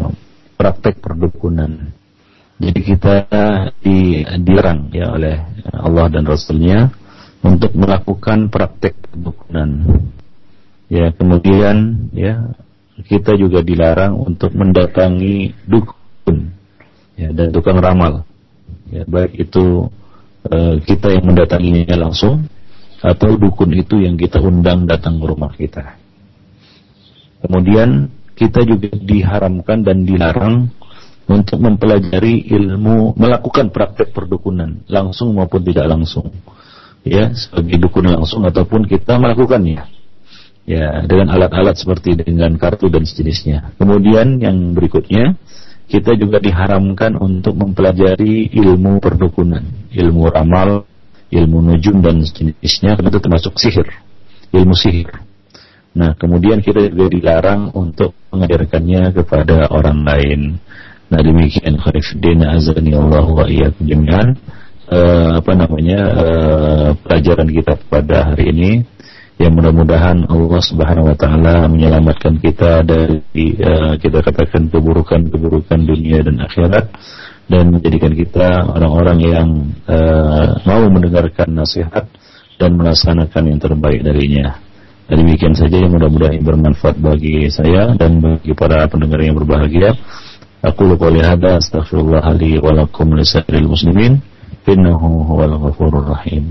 praktek perdukunan jadi kita di, dilarang ya oleh Allah dan Rasulnya untuk melakukan praktek perdukunan ya kemudian ya kita juga dilarang untuk mendatangi dukun ya dan tukang ramal ya, baik itu uh, kita yang mendatanginya langsung atau dukun itu yang kita undang datang ke rumah kita. Kemudian kita juga diharamkan dan dilarang untuk mempelajari ilmu melakukan praktek perdukunan langsung maupun tidak langsung. Ya, sebagai dukun langsung ataupun kita melakukannya. Ya, dengan alat-alat seperti dengan kartu dan sejenisnya. Kemudian yang berikutnya kita juga diharamkan untuk mempelajari ilmu perdukunan, ilmu ramal, ilmu nujum dan sejenisnya karena itu termasuk sihir, ilmu sihir. Nah, kemudian kita juga dilarang untuk mengajarkannya kepada orang lain. Nah, demikian kharifdina azani Allah wa iyyakum jami'an. Uh, apa namanya uh, pelajaran kita pada hari ini yang mudah-mudahan Allah Subhanahu wa taala menyelamatkan kita dari uh, kita katakan keburukan-keburukan dunia dan akhirat dan menjadikan kita orang-orang yang uh, mau mendengarkan nasihat dan melaksanakan yang terbaik darinya. Dan demikian saja yang mudah-mudahan bermanfaat bagi saya dan bagi para pendengar yang berbahagia. أقول قولي هذا أستغفر الله لي ولكم لسائر المسلمين إنه هو الغفور الرحيم.